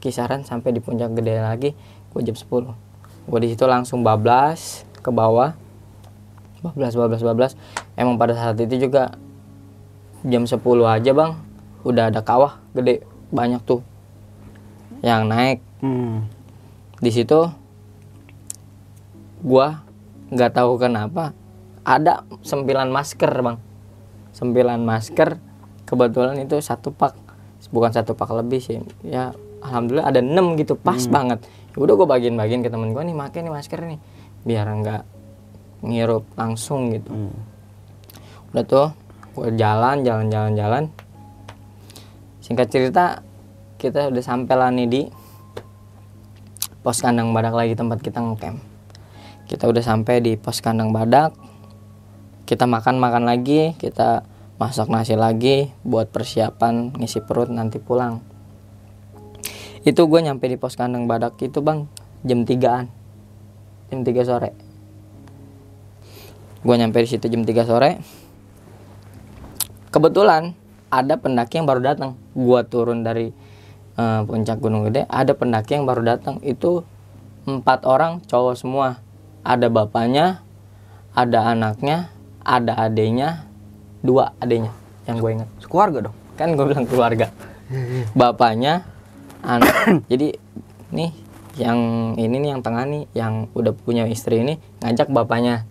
kisaran sampai di puncak gede lagi gua jam 10 gua di situ langsung bablas ke bawah. Bablas bablas bablas. Emang pada saat itu juga jam 10 aja bang. Udah ada kawah gede banyak tuh. Yang naik. Hmm. di situ gua nggak tahu kenapa ada sembilan masker bang. Sembilan masker kebetulan itu satu pak. Bukan satu pak lebih sih. Ya alhamdulillah ada enam gitu pas banget. Ya udah gue bagiin bagiin ke temen gue nih pakai nih masker nih biar nggak ngirup langsung gitu. Hmm. udah tuh jalan jalan jalan jalan. Singkat cerita kita udah sampai lah nih di pos kandang badak lagi tempat kita ngecamp. Kita udah sampai di pos kandang badak. Kita makan makan lagi kita masak nasi lagi buat persiapan ngisi perut nanti pulang. Itu gue nyampe di pos kandang badak itu bang jam 3an jam 3 sore. Gue nyampe di situ jam 3 sore kebetulan ada pendaki yang baru datang. Gua turun dari eh, puncak gunung gede ada pendaki yang baru datang. Itu empat orang cowok semua. Ada bapaknya ada anaknya ada adenya dua adenya yang gue ingat. Sekeluarga dong. kan gue bilang keluarga. Bapaknya anak. Jadi nih yang ini nih yang tengah nih yang udah punya istri ini ngajak bapaknya.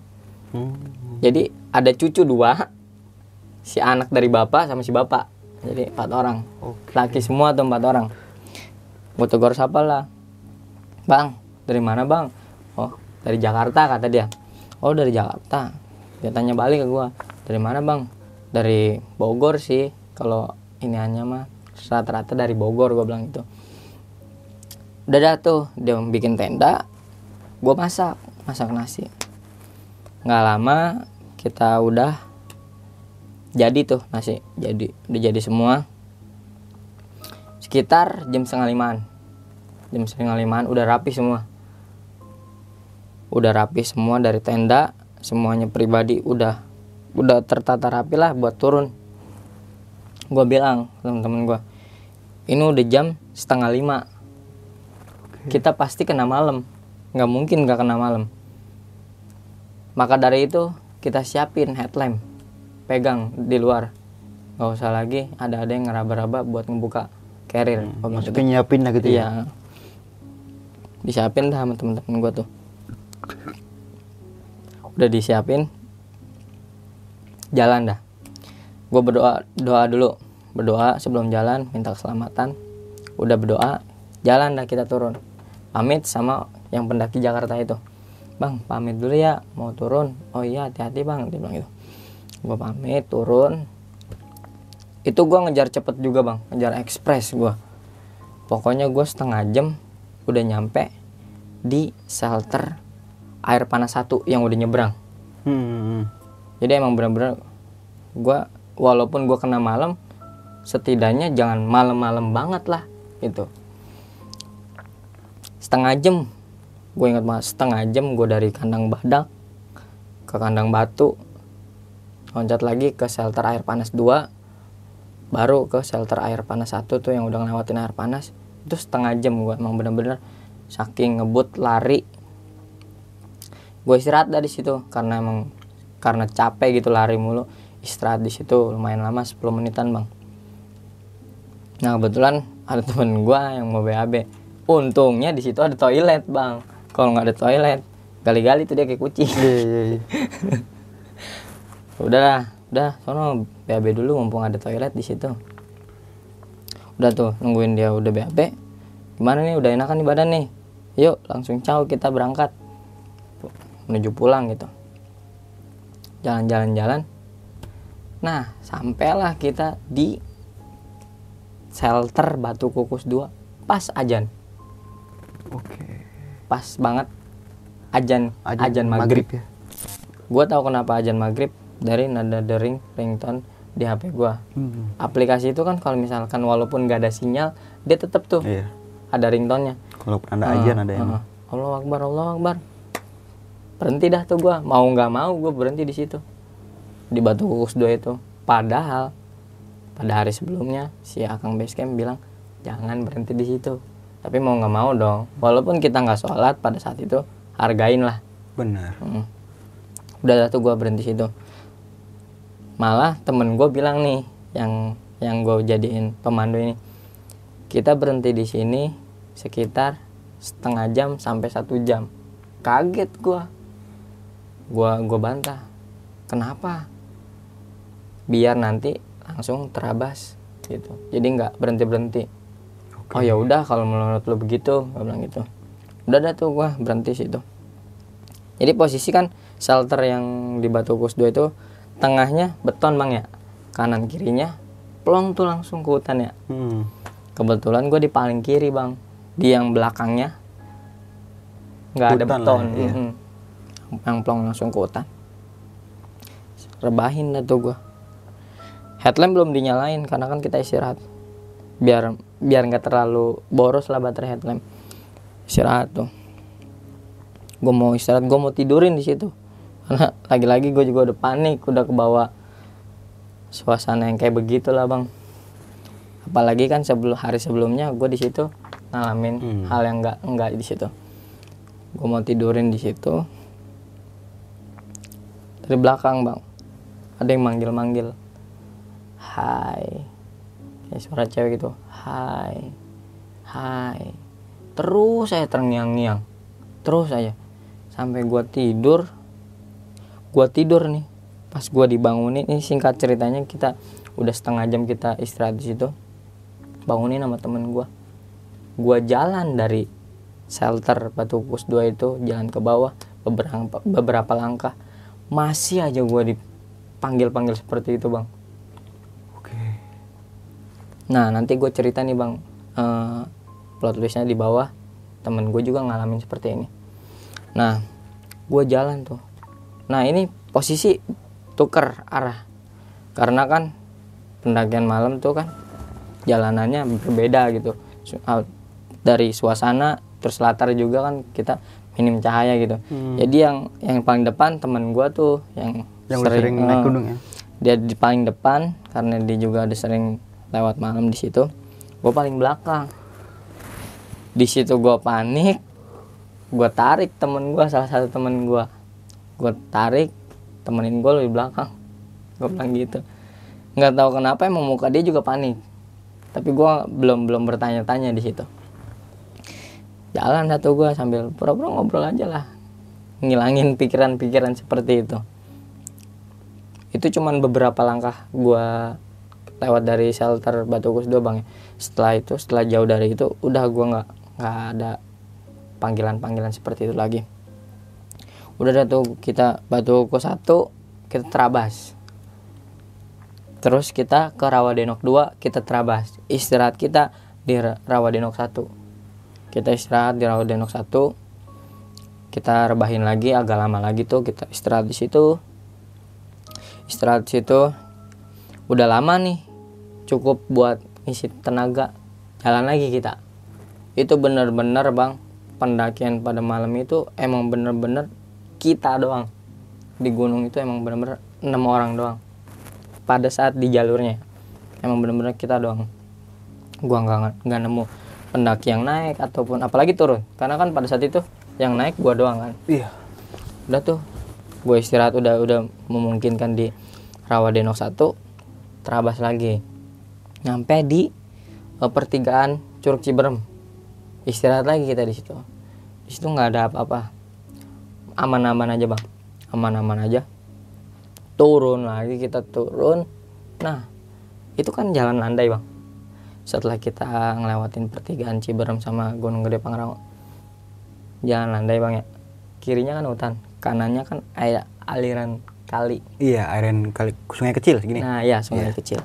Hmm. jadi ada cucu dua si anak dari bapak sama si bapak. Jadi empat orang. Oke. laki semua tuh empat orang. Gue tegur siapa lah? Bang dari mana bang? Oh dari Jakarta kata dia. Oh dari Jakarta. Dia tanya balik ke gua dari mana bang? Dari Bogor sih kalau ini hanya mah rata-rata dari Bogor gua bilang gitu. Udah dah tuh dia bikin tenda gua masak masak nasi. Nggak lama kita udah jadi tuh nasi. Jadi udah jadi semua. Sekitar jam setengah limaan. Jam setengah limaan udah rapi semua. Udah rapi semua dari tenda semuanya pribadi udah udah tertata rapi lah buat turun. Gue bilang temen-temen gue ini udah jam setengah lima. Kita pasti kena malam. Nggak mungkin nggak kena malam. Maka dari itu kita siapin headlamp pegang di luar nggak usah lagi ada ada yang ngeraba-raba buat ngebuka carrier Gua bilang gitu. Maksudnya nyiapin lah gitu ya. Iya. Disiapin dah sama temen-temen gue tuh. Udah disiapin. Jalan dah. Gue berdoa doa dulu. Berdoa sebelum jalan minta keselamatan. Udah berdoa jalan dah kita turun pamit sama yang pendaki Jakarta itu bang pamit dulu ya mau turun oh iya hati-hati bang dia bilang gitu gue pamit turun. Itu gue ngejar cepet juga bang. Ngejar ekspres gue pokoknya gue setengah jam udah nyampe di shelter air panas satu yang udah nyebrang. Hmm. jadi emang bener-bener gue walaupun gue kena malam setidaknya jangan malam-malam banget lah gitu. Setengah jam. Gue ingat banget setengah jam gue dari kandang badak ke kandang batu loncat lagi ke shelter air panas 2 baru ke shelter air panas satu tuh yang udah ngelewatin air panas. Itu setengah jam gue emang bener-bener saking ngebut lari. Gue istirahat dari situ karena emang karena capek gitu lari mulu. Istirahat di situ lumayan lama 10 menitan bang. Nah kebetulan ada temen gue yang mau BAB untungnya di situ ada toilet bang. Kalau nggak ada toilet gali-gali tuh dia kayak kucing. Iya iya iya. udah lah udah. Sono BAB dulu mumpung ada toilet di situ. Udah tuh nungguin dia udah BAB gimana nih udah enakan nih badan nih? Yuk langsung caw kita berangkat. Menuju pulang gitu. Jalan-jalan-jalan. Nah sampailah kita di shelter Batu Kukus 2 pas ajan. Oke. pas banget. Ajan ajan, maghrib, ya. gue tahu kenapa ajan maghrib dari nada dering ringtone di HP gue Hmm. aplikasi itu kan kalau misalkan walaupun gak ada sinyal dia tetap tuh Iya. ada ringtone-nya. Kalau anda ajan ada yang. Heeh. Allah Akbar Allah Akbar. Berhenti dah tuh gua. Mau nggak mau gue berhenti di situ. Di Batu Kukus 2 itu. Padahal pada hari sebelumnya si Akang Basecamp bilang jangan berhenti di situ. Tapi mau nggak mau dong. Walaupun kita nggak sholat pada saat itu hargain lah. Benar. Mm. udah dah tuh gue berhenti situ malah temen gue bilang nih yang yang gue jadiin pemandu ini kita berhenti di sini sekitar setengah jam sampai satu jam. Kaget gue gue gue bantah kenapa? Biar nanti langsung terabas gitu. Jadi nggak berhenti berhenti oh ya udah kalau menurut lu begitu gue bilang gitu. Udah dah tuh gue berhenti situ. Jadi posisi kan shelter yang di Batu Kus 2 itu tengahnya beton bang ya. Kanan kirinya plong tuh langsung ke hutan ya. Hmm. kebetulan gue di paling kiri bang. Di yang belakangnya nggak ada Hutan lah, beton. iya. Mhm. yang plong langsung ke hutan. Rebahin dah tuh gue headlamp belum dinyalain karena kan kita istirahat. Biar biar nggak terlalu boros lah baterai headlamp. Istirahat tuh. Gue mau istirahat gue mau tidurin di situ karena lagi-lagi gue juga udah panik udah kebawa suasana yang kayak begitu lah bang. Apalagi kan sebelum hari sebelumnya gue di situ ngalamin Hmm. hal yang enggak enggak di situ. Gue mau tidurin di situ. Dari belakang bang. Ada yang manggil-manggil hai. Kayak suara cewek gitu hai hai. Terus saya terngiang-ngiang. Terus aja. Sampai gua tidur gua tidur nih. Pas gua dibangunin ini singkat ceritanya kita udah setengah jam kita istirahat di situ. Bangunin sama temen gua. Gua jalan dari shelter Batu Kus 2 itu jalan ke bawah beberapa beberapa langkah. Masih aja gua dipanggil-panggil seperti itu bang. Oke. Nah nanti gue cerita nih bang. Eh, plot twistnya di bawah. Temen gue juga ngalamin seperti ini. Nah gue jalan tuh. Nah ini posisi tuker arah karena kan pendakian malam tuh kan jalanannya berbeda gitu ah, dari suasana terus latar juga kan kita minim cahaya gitu. Hmm. Jadi yang yang paling depan temen gue tuh yang Yang udah sering naik eh, gunung ya. dia di paling depan karena dia juga ada sering lewat malam di situ gue paling belakang di situ gue panik gue tarik temen gue salah satu temen gue gue tarik temenin gue di belakang. Gue bilang gitu. Nggak tahu kenapa emang muka dia juga panik. Tapi gue belum belum bertanya-tanya di situ. Jalan satu gue sambil pura-pura ngobrol aja lah. Ngilangin pikiran-pikiran seperti itu. Itu cuman beberapa langkah gua lewat dari shelter Batu Ukus 2 bang ya. setelah itu setelah jauh dari itu udah gue nggak nggak ada panggilan-panggilan seperti itu lagi udah ada tuh kita Batu Ukus 1 kita terabas. Terus kita ke Rawadenok 2 kita terabas. Istirahat kita di Ra- Rawadenok 1 kita istirahat di Rawadenok 1 kita rebahin lagi agak lama lagi tuh kita istirahat di situ. Istirahat di situ. Udah lama nih cukup buat ngisi tenaga. Jalan lagi kita. Itu bener-bener bang pendakian pada malam itu emang bener-bener kita doang. Di gunung itu emang bener-bener enam orang doang. Pada saat di jalurnya emang bener-bener kita doang. Gua nggak nggak nemu pendaki yang naik ataupun apalagi turun. Karena kan pada saat itu yang naik gua doang kan. Iya. udah tuh gue istirahat udah udah memungkinkan di Rawadenok 1 terabas lagi. Nyampe di eh, pertigaan Curug Ciberem. Istirahat lagi kita di situ. Di situ nggak ada apa-apa aman-aman aja bang. Aman-aman aja. Turun lagi kita turun. Nah itu kan jalan landai bang. Setelah kita ngelewatin pertigaan Ciberem sama Gunung Gede Pangrango. Jalan landai bang ya. Kirinya kan hutan kanannya kan air aliran kali. Iya, airan kali sungai kecil segini. nah ya sungai Iya. kecil.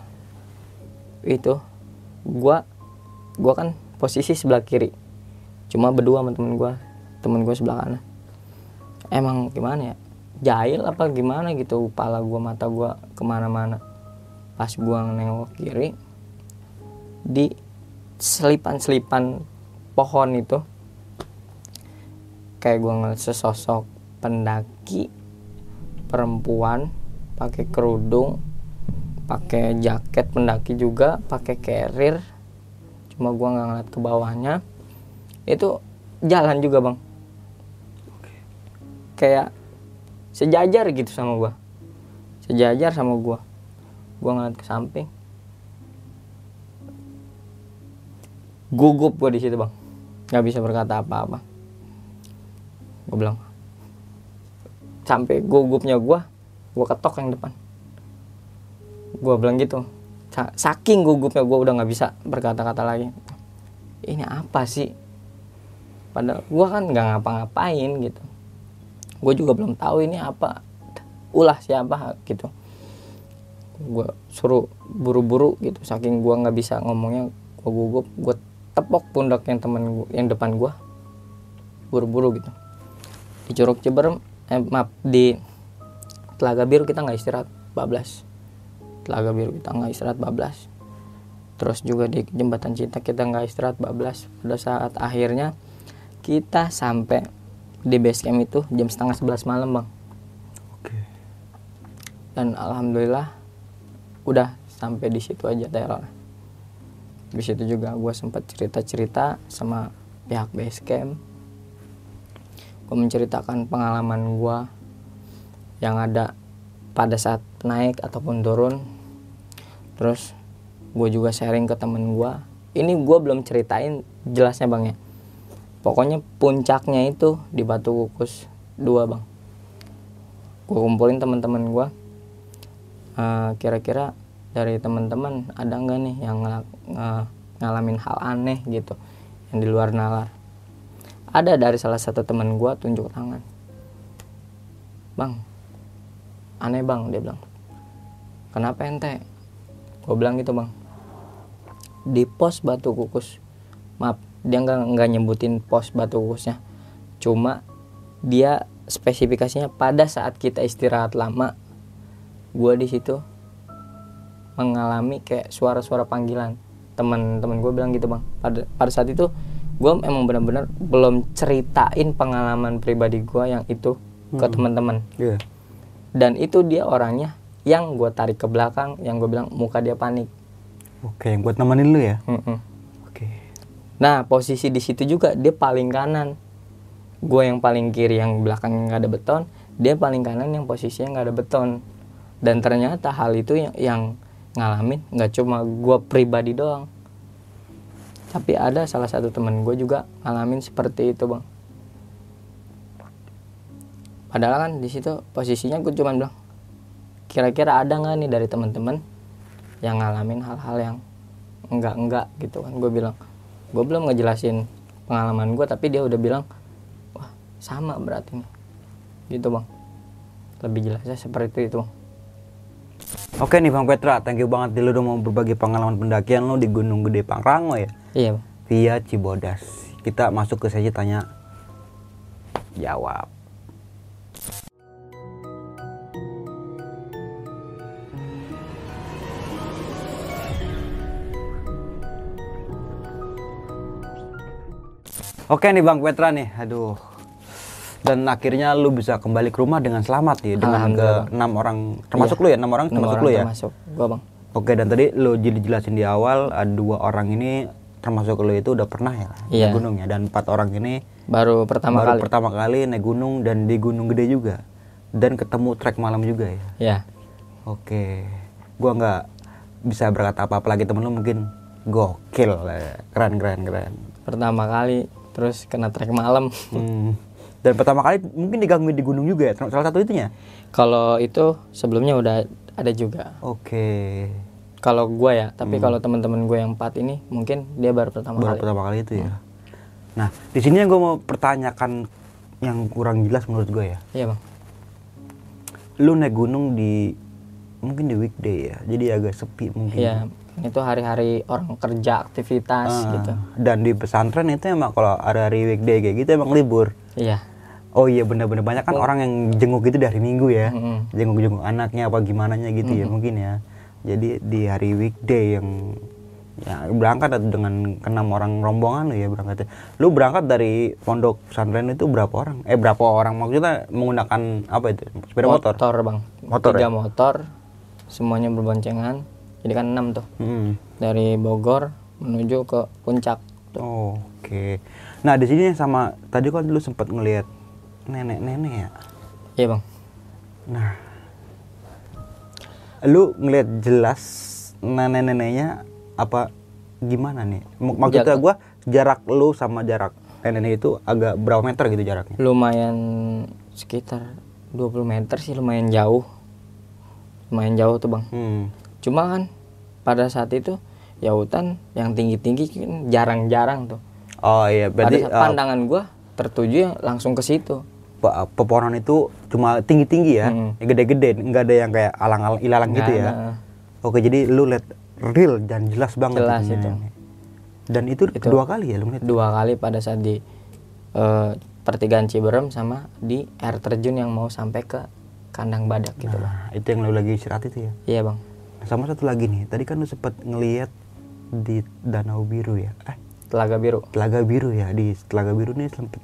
Itu gua gua kan posisi sebelah kiri. Cuma berdua sama temen gua. Temen gua sebelah kanan emang gimana ya? Jahil apa gimana gitu? Kepala gua mata gua ke mana-mana. Pas gua nengok kiri di selipan-selipan pohon itu kayak gua ngeliat sesosok pendaki perempuan pakai kerudung pakai jaket pendaki juga pakai carrier. Cuma gua nggak ngeliat ke bawahnya. Itu jalan juga bang kayak sejajar gitu sama gua. Sejajar sama gua. Gua ngeliat ke samping. Gugup gua di situ bang. Nggak bisa berkata apa-apa. Gue bilang sampai gugupnya gua gua ketok yang depan. Gua bilang gitu. Sa- saking gugupnya gua udah nggak bisa berkata-kata lagi. Ini apa sih? Padahal gua kan nggak ngapa-ngapain gitu gue juga belum tahu ini apa. Ulah siapa gitu. Gua suruh buru-buru gitu. Saking gua nggak bisa ngomongnya gua gugup gua tepok pundak yang temen gua, yang depan gua. Buru-buru gitu. Di Curug Ciberem eh, maaf di Telaga Biru kita nggak istirahat bablas. Telaga Biru kita nggak istirahat bablas. Terus juga di Jembatan Cinta kita nggak istirahat bablas. Pada saat akhirnya kita sampai di base camp itu jam setengah sebelas malam bang. Oke. dan alhamdulillah udah sampai di situ aja teror di situ juga gue sempat cerita cerita sama pihak base camp. Gue menceritakan pengalaman gue yang ada pada saat naik ataupun turun. Terus gue juga sharing ke temen gue ini gue belum ceritain jelasnya bang ya pokoknya puncaknya itu di batu kukus dua bang. Gue kumpulin teman-teman gue Eh, kira-kira dari teman-teman ada nggak nih yang nge- ngalamin hal aneh gitu yang di luar nalar? Ada dari salah satu teman gue tunjuk tangan. Bang aneh bang dia bilang. Kenapa ente? Gue bilang gitu bang. Di pos batu kukus maaf dia nggak nggak nyebutin pos batu kukusnya cuma dia spesifikasinya pada saat kita istirahat lama gue di situ mengalami kayak suara-suara panggilan teman-teman gue bilang gitu bang pada pada saat itu gue emang benar-benar belum ceritain pengalaman pribadi gue yang itu ke teman-teman Iya. dan itu dia orangnya yang gue tarik ke belakang yang gue bilang muka dia panik Oke, yang buat nemenin lu ya. Mm-mm. Oke. Nah posisi di situ juga dia paling kanan. Gue yang paling kiri yang belakangnya nggak ada beton dia paling kanan yang posisinya nggak ada beton. Dan ternyata hal itu yang, yang ngalamin nggak cuma gue pribadi doang. Tapi ada salah satu temen gue juga ngalamin seperti itu bang. Padahal kan di situ posisinya gue cuman bilang kira-kira ada nggak nih dari teman-teman yang ngalamin hal-hal yang enggak enggak gitu kan gue bilang gue belum ngejelasin pengalaman gue tapi dia udah bilang wah sama berarti nih. Gitu bang. Lebih jelasnya seperti itu. Oke nih Bang Petra, thank you banget nih lu udah mau berbagi pengalaman pendakian lu di Gunung Gede Pangrango ya. Iya bang. Via Cibodas. Kita masuk ke sesi tanya jawab. Oke nih Bang Petra nih, aduh. Dan akhirnya lu bisa kembali ke rumah dengan selamat nih dengan ke enam orang termasuk lu ya enam orang Enam termasuk orang lu ya. termasuk gue bang Oke dan tadi lo jadi jelasin di awal ada dua orang ini termasuk lo itu udah pernah ya Iya. naik gunung ya dan empat orang ini baru pertama baru kali pertama kali naik gunung dan di Gunung Gede juga dan ketemu trek malam juga ya. ya Oke, gua nggak bisa berkata apa-apa lagi temen lo mungkin gokil lah. keren keren keren. pertama kali terus kena trek malam Hmm. Dan pertama kali mungkin digangguin di gunung juga ya salah satu itunya. kalau itu sebelumnya udah ada juga Oke, kalau gue ya tapi kalau teman-teman gue yang empat ini mungkin dia baru pertama Hmm. baru kali pertama kali itu ya. Nah di sini yang gue mau pertanyakan yang kurang jelas menurut gue ya. iya bang lu naik gunung di mungkin di weekday ya jadi agak sepi mungkin Iya, itu hari-hari orang kerja aktivitas Ah, gitu. dan di pesantren itu emang kalau hari-hari weekday kayak gitu emang libur Iya. oh iya bener-bener banyak kan orang yang jenguk itu dari minggu ya Mm-mm. jenguk-jenguk anaknya apa gimana gitu ya mungkin ya jadi di hari weekday yang ya berangkat atau dengan enam orang rombongan lu ya berangkatnya lu berangkat dari pondok pesantren itu berapa orang eh berapa orang maksudnya menggunakan apa itu sepeda motor, bang. Motor Tiga ya? motor, semuanya berboncengan. Jadi kan enam tuh. Hmm. Dari Bogor menuju ke puncak. Oh, Oke. Nah di sini sama tadi kan lu sempat ngelihat nenek-nenek ya. Iya bang. Nah, lu ngelihat jelas nenek-neneknya apa gimana nih? Mak- Maksudnya gua jarak lu sama jarak nenek itu agak berapa meter gitu jaraknya? Lumayan sekitar 20 meter sih lumayan jauh. Lumayan jauh tuh bang. Hmm. Cuma kan pada saat itu ya hutan yang tinggi-tinggi kan jarang-jarang tuh. Oh iya, berarti uh, pandangan gua tertuju yang langsung ke situ. pe- pepohonan itu cuma tinggi-tinggi ya, Hmm. gede-gede, nggak ada yang kayak alang-alang ilalang gitu ya. ada. Oke, jadi lu lihat real dan jelas banget Jelas itu itu. Dan itu, kedua kali ya lu ngeliat? dua kali pada saat di eh, pertigaan Ciberem sama di air terjun yang mau sampai ke kandang badak gitu bang. Nah, itu yang lu lagi istirahat itu ya. Iya bang. Sama satu lagi nih, tadi kan lu sempat ngelihat di Danau Biru ya. Eh, Telaga biru. Telaga Biru ya. Di Telaga Biru nih sempat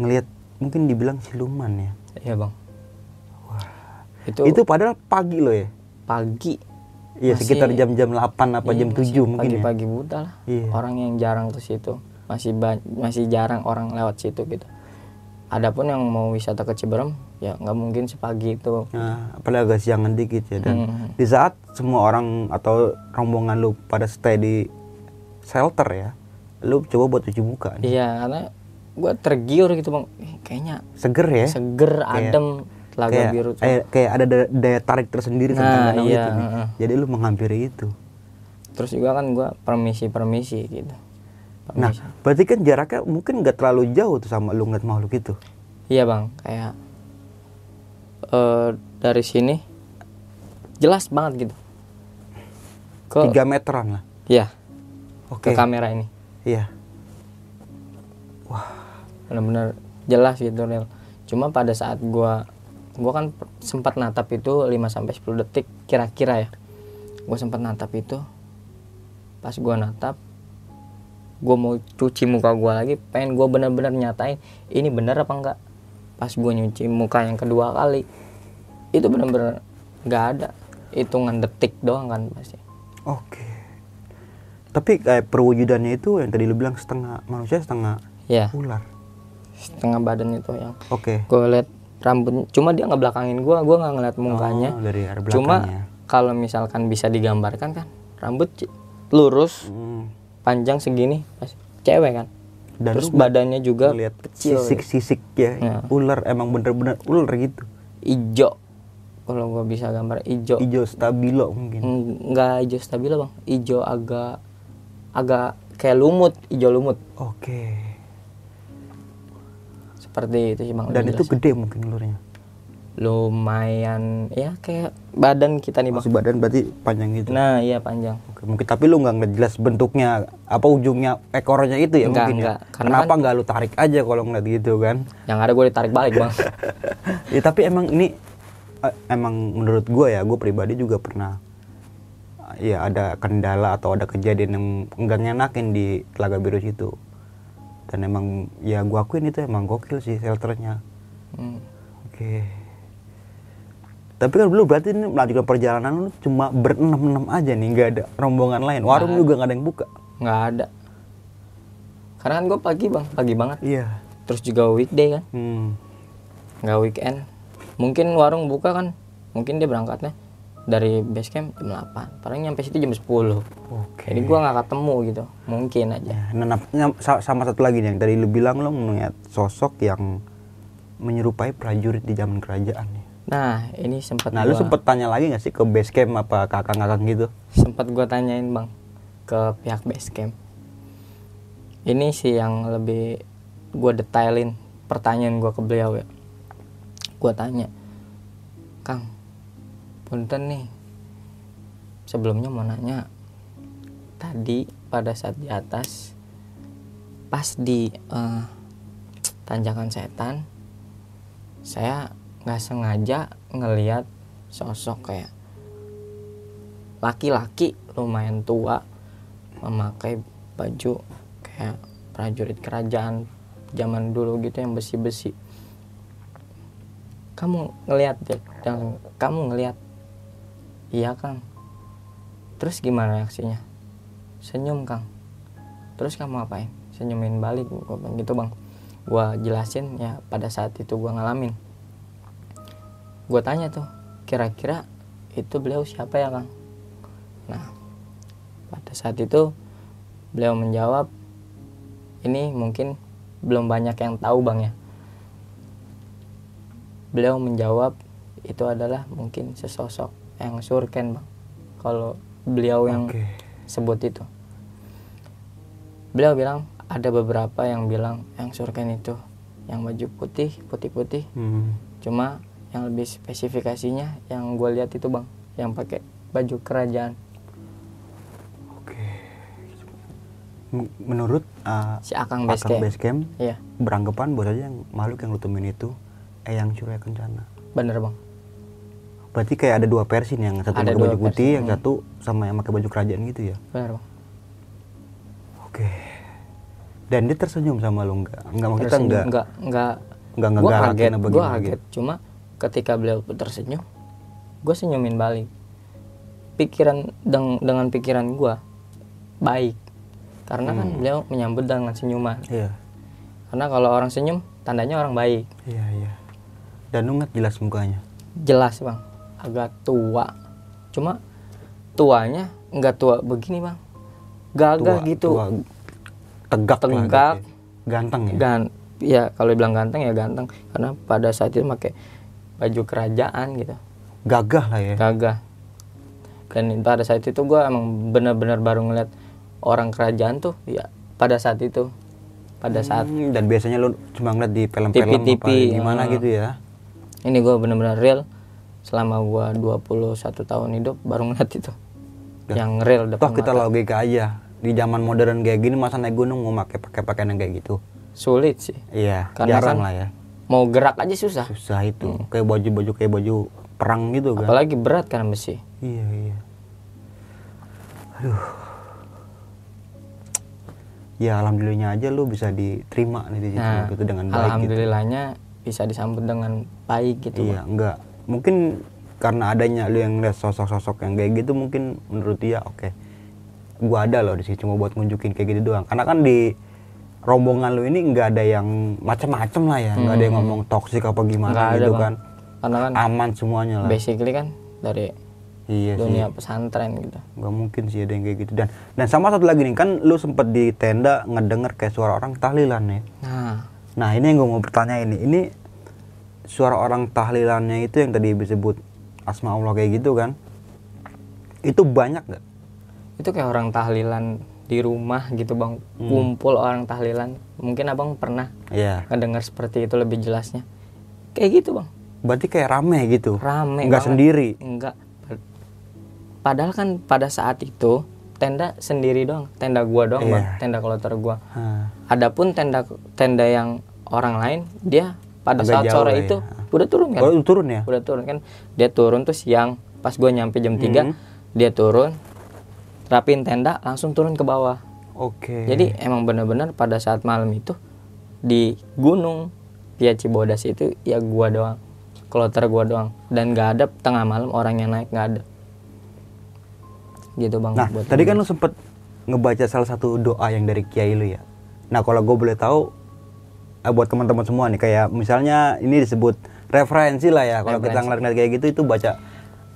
ngelihat mungkin dibilang siluman ya. Iya bang. Itu, Itu padahal pagi loh ya. pagi. Iya, sekitar jam-jam 8 apa Iya, jam 7 masih mungkin ya. Pagi-pagi buta lah. Iya. Orang yang jarang ke situ masih masih jarang orang lewat situ gitu. Adapun yang mau wisata ke Ciberem ya nggak mungkin sepagi itu. Nah, apalagi agak siangan dikit ya dan Hmm. di saat semua orang atau rombongan lu pada stay di shelter ya, lu coba buat cuci muka nih. Iya karena gue tergiur gitu bang. Eh, kayaknya Seger ya. seger, adem, telaga kayak, biru. kayak, kayak ada da- daya tarik tersendiri tentang Nah, danau iya, itu nih. Jadi lu menghampiri itu. Terus juga kan gue permisi-permisi gitu. Nah, Permisi. berarti kan jaraknya mungkin nggak terlalu jauh tuh sama lu ngeliat makhluk itu. Iya bang, kayak eh dari sini jelas banget gitu. Ke, Tiga meteran lah. Iya, Oke. ke kamera ini. Iya. Benar-benar jelas gitu real. Cuma pada saat gua gua kan sempat natap itu 5 sampai 10 detik kira-kira ya. Gua sempat natap itu pas gua natap gua mau cuci muka gua lagi pengen gua benar-benar nyatain ini benar apa enggak pas gua nyuci muka yang kedua kali itu benar-benar nggak ada hitungan detik doang kan pasti Oke. Tapi kayak perwujudannya itu yang tadi lu bilang setengah manusia setengah ya ular. setengah badan itu yang Oke. gue liat rambut cuma dia nggak belakangin gue gue nggak ngeliat mukanya Oh, dari cuma kalau misalkan bisa digambarkan kan rambut lurus Hmm. panjang segini pas cewek kan Dan terus badannya juga lihat kecil sisik-sisik ya Ya. ular emang bener-bener ular gitu. ijo kalau gua bisa gambar ijo Ijo stabilo mungkin. enggak ijo stabilo bang ijo agak agak kayak lumut ijo lumut Oke. seperti itu sih bang Dan itu jelas. gede mungkin ulurnya. Lumayan ya kayak badan kita nih bang Masih badan berarti panjang gitu. nah iya panjang Oke, mungkin tapi lu nggak ngeliat jelas bentuknya apa ujungnya ekornya itu ya Enggak, mungkin enggak. ya. Karena Kenapa nggak lu tarik aja kalau ngeliat gitu kan? yang ada gue ditarik balik bang ya tapi emang ini eh, emang menurut gue ya gue pribadi juga pernah eh, ya ada kendala atau ada kejadian yang enggak nyenakin di telaga biru situ dan emang ya gue akuin itu emang gokil sih shelternya Hmm. oke tapi kan lu berarti ini melanjutkan perjalanan lu cuma berenam-enam aja nih nggak ada rombongan lain. Warung juga nggak ada yang buka. Nggak ada. Karena kan gue pagi bang. Pagi banget. Iya. Terus juga weekday kan. Hmm. nggak weekend. Mungkin warung buka kan. Mungkin dia berangkatnya dari base camp jam 8 paling nyampe situ jam 10 oke. Jadi gua nggak ketemu gitu. Mungkin aja. Ya, nah, nah, sa- sama satu lagi nih yang tadi lu bilang lu melihat sosok yang menyerupai prajurit di zaman kerajaan ya. Nah ini sempat Nah, lu gua- sempet tanya lagi gak sih ke base camp apa kakak-kakak gitu? sempat gue tanyain bang ke pihak base camp. Ini sih yang lebih gue detailin pertanyaan gue ke beliau ya. Gue tanya kang punten nih. Sebelumnya mau nanya tadi pada saat di atas pas di eh, tanjakan setan saya nggak sengaja ngeliat sosok kayak laki-laki lumayan tua memakai baju kayak prajurit kerajaan zaman dulu gitu yang besi-besi. Kamu ngelihat deh dan kamu ngelihat. Iya kang. Terus gimana reaksinya? Senyum kang. Terus kamu apain senyumin balik gitu bang. Gua jelasin ya pada saat itu gua ngalamin gua tanya tuh kira-kira itu beliau siapa ya kang Nah, pada saat itu beliau menjawab, ini mungkin belum banyak yang tahu bang ya. Beliau menjawab itu adalah mungkin sesosok yang surken bang. Kalau beliau yang sebut itu, beliau bilang ada beberapa yang bilang yang surken itu yang baju putih putih putih. Hmm. Cuma yang lebih spesifikasinya yang gue lihat itu bang, yang pakai baju kerajaan. Oke. Menurut uh, Si Akang Base Akang Camp. Base Camp, Iya, beranggapan bahwa yang makhluk yang lu temuin itu Eyang Surya Kencana. bener bang. Berarti kayak ada dua versi nih, yang satu Ada pakai baju putih, versi, yang hmm. satu sama yang pakai baju kerajaan gitu ya. Bener bang. Oke. Dan dia tersenyum sama lu enggak? Enggak maksudnya enggak, enggak. enggak Gue ngegalakin kaget, gue gimana kaget. gitu. Cuma ketika beliau tersenyum, gue senyumin balik. Pikiran deng- dengan pikiran gue baik, karena kan Hmm. beliau menyambut dengan senyuman. Iya. Karena kalau orang senyum, tandanya orang baik. Iya, iya. Dan lu ngeliat jelas mukanya. Jelas bang, agak tua. Cuma tuanya nggak tua begini bang, gagah Tua- gitu. tua, tegak Tegak. Ganteng ya. gan ya kalau dibilang ganteng ya ganteng karena pada saat itu pakai baju kerajaan gitu Gagah lah ya. gagah dan pada saat itu gue emang benar-benar baru ngeliat orang kerajaan tuh ya pada saat itu pada saat Hmm, dan biasanya lu cuma ngeliat di film-film TV, apa gimana ah. gitu ya. ini gue benar-benar real selama gue 21 tahun hidup baru ngeliat itu yang real Toh depan kita mata. logika aja. Di zaman modern kayak gini masa naik gunung mau pakai pakai pakaian yang kayak gitu. sulit sih Iya, Karena jarang kan- lah ya. Mau gerak aja susah Susah itu. Kayak baju-baju kayak baju perang gitu kan. apalagi berat karena besi Iya, iya. Aduh. Ya alhamdulillahnya aja lu bisa diterima nih di situ nah gitu dengan baik gitu. alhamdulillahnya bisa disambut dengan baik gitu Iya, enggak. Mungkin karena adanya lu yang lihat sosok-sosok yang kayak gitu mungkin menurut dia oke. Gua ada loh di sini cuma buat nunjukin kayak gitu doang. Karena kan di rombongan lu ini enggak ada yang macem-macem lah ya, enggak ada yang ngomong toksik apa gimana Hmm. Nggak ada, gitu Bang. kan. karena kan Aman semuanya lah. basically kan dari Iya sih. dunia pesantren gitu Gak mungkin sih ada yang kayak gitu dan dan sama satu lagi nih kan lu sempet di tenda ngedenger kayak suara orang tahlilan ya. nah Nah ini yang gue mau bertanya ini ini suara orang tahlilannya itu yang tadi disebut asma Allah kayak gitu kan itu banyak nggak itu kayak orang tahlilan di rumah gitu bang. Hmm. kumpul orang tahlilan. Mungkin abang pernah Iya. ngedengar seperti itu lebih jelasnya. Kayak gitu bang. Berarti kayak rame gitu? Rame nggak banget. sendiri? Enggak padahal kan pada saat itu tenda sendiri doang. Tenda gua doang bang. Iya. tenda kloter gua. Hah. adapun tenda tenda yang orang lain dia pada Agak saat jauh sore ya. itu udah turun kan? Oh itu turun ya? Udah turun kan? Dia turun tuh siang. Pas gua nyampe jam 3 Hmm. dia turun rapin tenda langsung turun ke bawah. Oke. Jadi emang benar-benar pada saat malam itu di gunung via Cibodas itu ya gua doang kloter gua doang. Dan nggak ada tengah malam orang yang naik nggak ada. Gitu bang Nah, buat tadi kan lu sempet ngebaca salah satu doa yang dari kiai lu ya. Nah, kalau gue boleh tahu eh, buat teman-teman semua nih kayak misalnya ini disebut referensi lah ya. Kalau kita ngeliat kayak gitu itu baca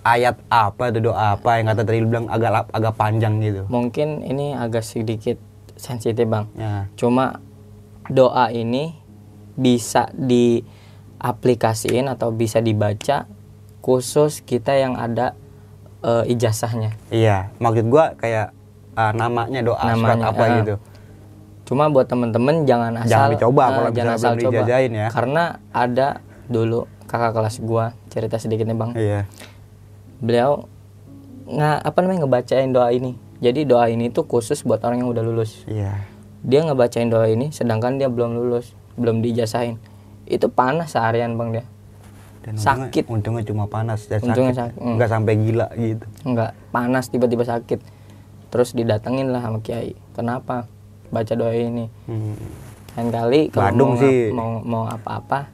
ayat apa itu doa apa yang kata tadi lu bilang agak agak panjang gitu. mungkin ini agak sedikit sensitif bang Ya. cuma doa ini bisa diaplikasiin atau bisa dibaca khusus kita yang ada eh, ijazahnya Iya, maksud gua kayak ah, namanya doa surat Namanya, apa ah. gitu. Cuma buat temen-temen jangan asal Jangan dicoba eh, kalau jangan asal coba. ya. Karena ada dulu kakak kelas gua cerita sedikit nih bang. Iya. Beliau nggak apa namanya ngebacain doa ini. Jadi doa ini tuh khusus buat orang yang udah lulus. Iya. Dia ngebacain doa ini sedangkan dia belum lulus, belum dijasahin. Itu panas seharian bang dia. Dan Sakit. Untungnya, untungnya cuma panas dan Untungnya sakit. sakit, hmm. Nggak sampai gila gitu. Enggak, panas tiba-tiba sakit. Terus didatengin lah sama kiai. Kenapa? Baca doa ini. Hmm. lain kali kalau mau, sih. mau mau apa-apa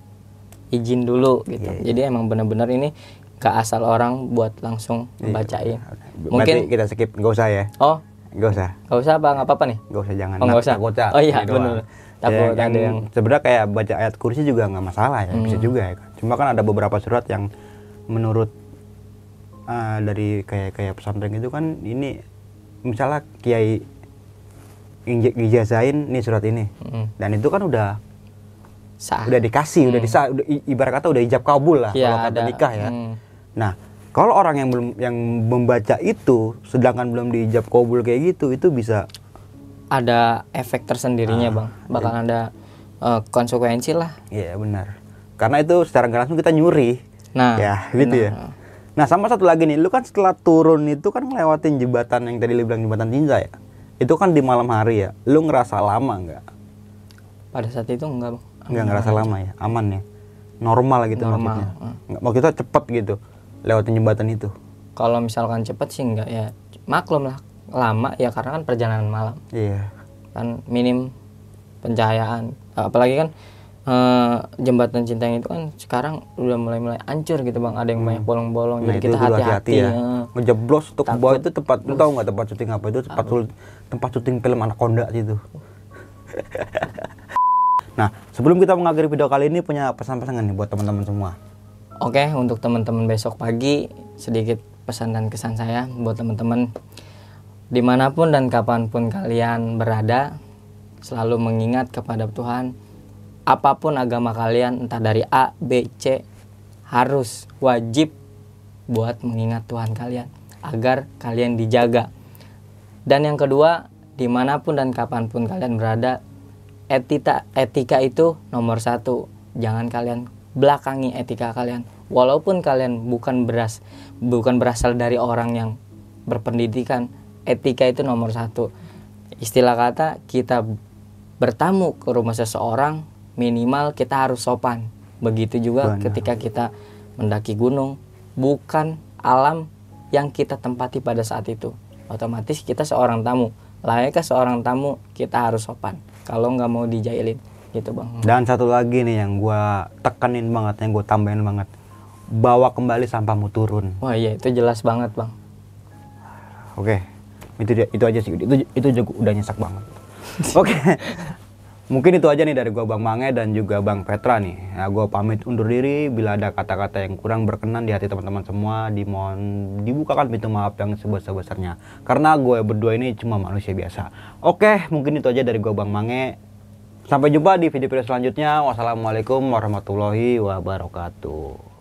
izin dulu gitu Iya, jadi emang bener-bener ini gak asal orang buat langsung bacain Berarti mungkin kita skip, nggak usah ya. oh Nggak usah. gak usah apa nggak apa-apa nih Gak usah jangan Oh, nggak usah. takutnya Oh, iya, doang. bener. Takut Ya, ada yang- sebenarnya kayak baca ayat kursi juga nggak masalah ya bisa Hmm. juga ya cuma kan ada beberapa surat yang menurut ah, dari kayak kayak pesantren itu kan ini misalnya kiai injek ijazahin nih surat ini Mm, dan itu kan udah sah udah dikasih udah disa udah i- ibarat kata udah ijab kabul lah Iya, kalau kata ada. nikah ya Hmm. Nah kalau orang yang belum yang membaca itu sedangkan belum diijab kabul kayak gitu itu bisa ada efek tersendirinya Ah, bang bakal ada eh, konsekuensi lah Iya benar. Karena itu secara nggak langsung kita nyuri. nah ya gitu ya. benar. Nah sama satu lagi nih, lu kan setelah turun itu kan ngelewatin jembatan yang tadi lu bilang jembatan Tinja ya. Itu kan di malam hari ya. Lu ngerasa lama nggak? pada saat itu enggak bang Nggak ngerasa lama ya, aman ya. Normal gitu Normal, maksudnya. hmm. Nggak, maksudnya cepet gitu lewatin jembatan itu. kalau misalkan cepet sih enggak ya maklum lah lama ya karena kan perjalanan malam Iya. kan minim pencahayaan apalagi kan eh, jembatan cinta itu kan sekarang udah mulai mulai hancur gitu bang ada yang banyak bolong-bolong Nah jadi kita hati-hati ya. eh. Ngejeblos tuh ke bawah itu tempat lu tahu nggak tempat syuting apa itu tempat sul- tempat syuting film Anaconda situ. nah sebelum kita mengakhiri video kali ini punya pesan-pesan nih buat teman-teman semua. Oke, untuk teman-teman besok pagi sedikit pesan dan kesan saya buat teman-teman di mana pun dan kapan pun kalian berada, selalu mengingat kepada Tuhan. Apa pun agama kalian, entah dari A, B, C, harus wajib buat mengingat Tuhan kalian agar kalian dijaga. Dan yang kedua, di mana pun dan kapan pun kalian berada, etika etika itu nomor satu. Jangan kalian belakangi etika kalian. Walaupun kalian bukan beras bukan berasal dari orang yang berpendidikan, etika itu nomor satu. Istilah kata kita bertamu ke rumah seseorang minimal kita harus sopan. Begitu juga Benar. ketika kita mendaki gunung, bukan alam yang kita tempati pada saat itu. Otomatis kita seorang tamu. Layaknya seorang tamu kita harus sopan. Kalau nggak mau dijailin, gitu bang. Dan satu lagi nih yang gua tekenin banget, yang gua tambahin banget, bawa kembali sampahmu turun. Wah iya itu jelas banget bang. Oke, itu dia, itu aja sih. Itu itu juga udah nyesek banget. Oke, mungkin itu aja nih dari gua Bang Mange dan juga Bang Petra nih. Ya, gua pamit undur diri. Bila ada kata-kata yang kurang berkenan di hati teman-teman semua, dimohon dibukakan pintu maaf yang sebesar-besarnya. Karena gue berdua ini cuma manusia biasa. Oke, mungkin itu aja dari gua Bang Mange. Sampai jumpa di video-video selanjutnya. Wassalamualaikum warahmatullahi wabarakatuh.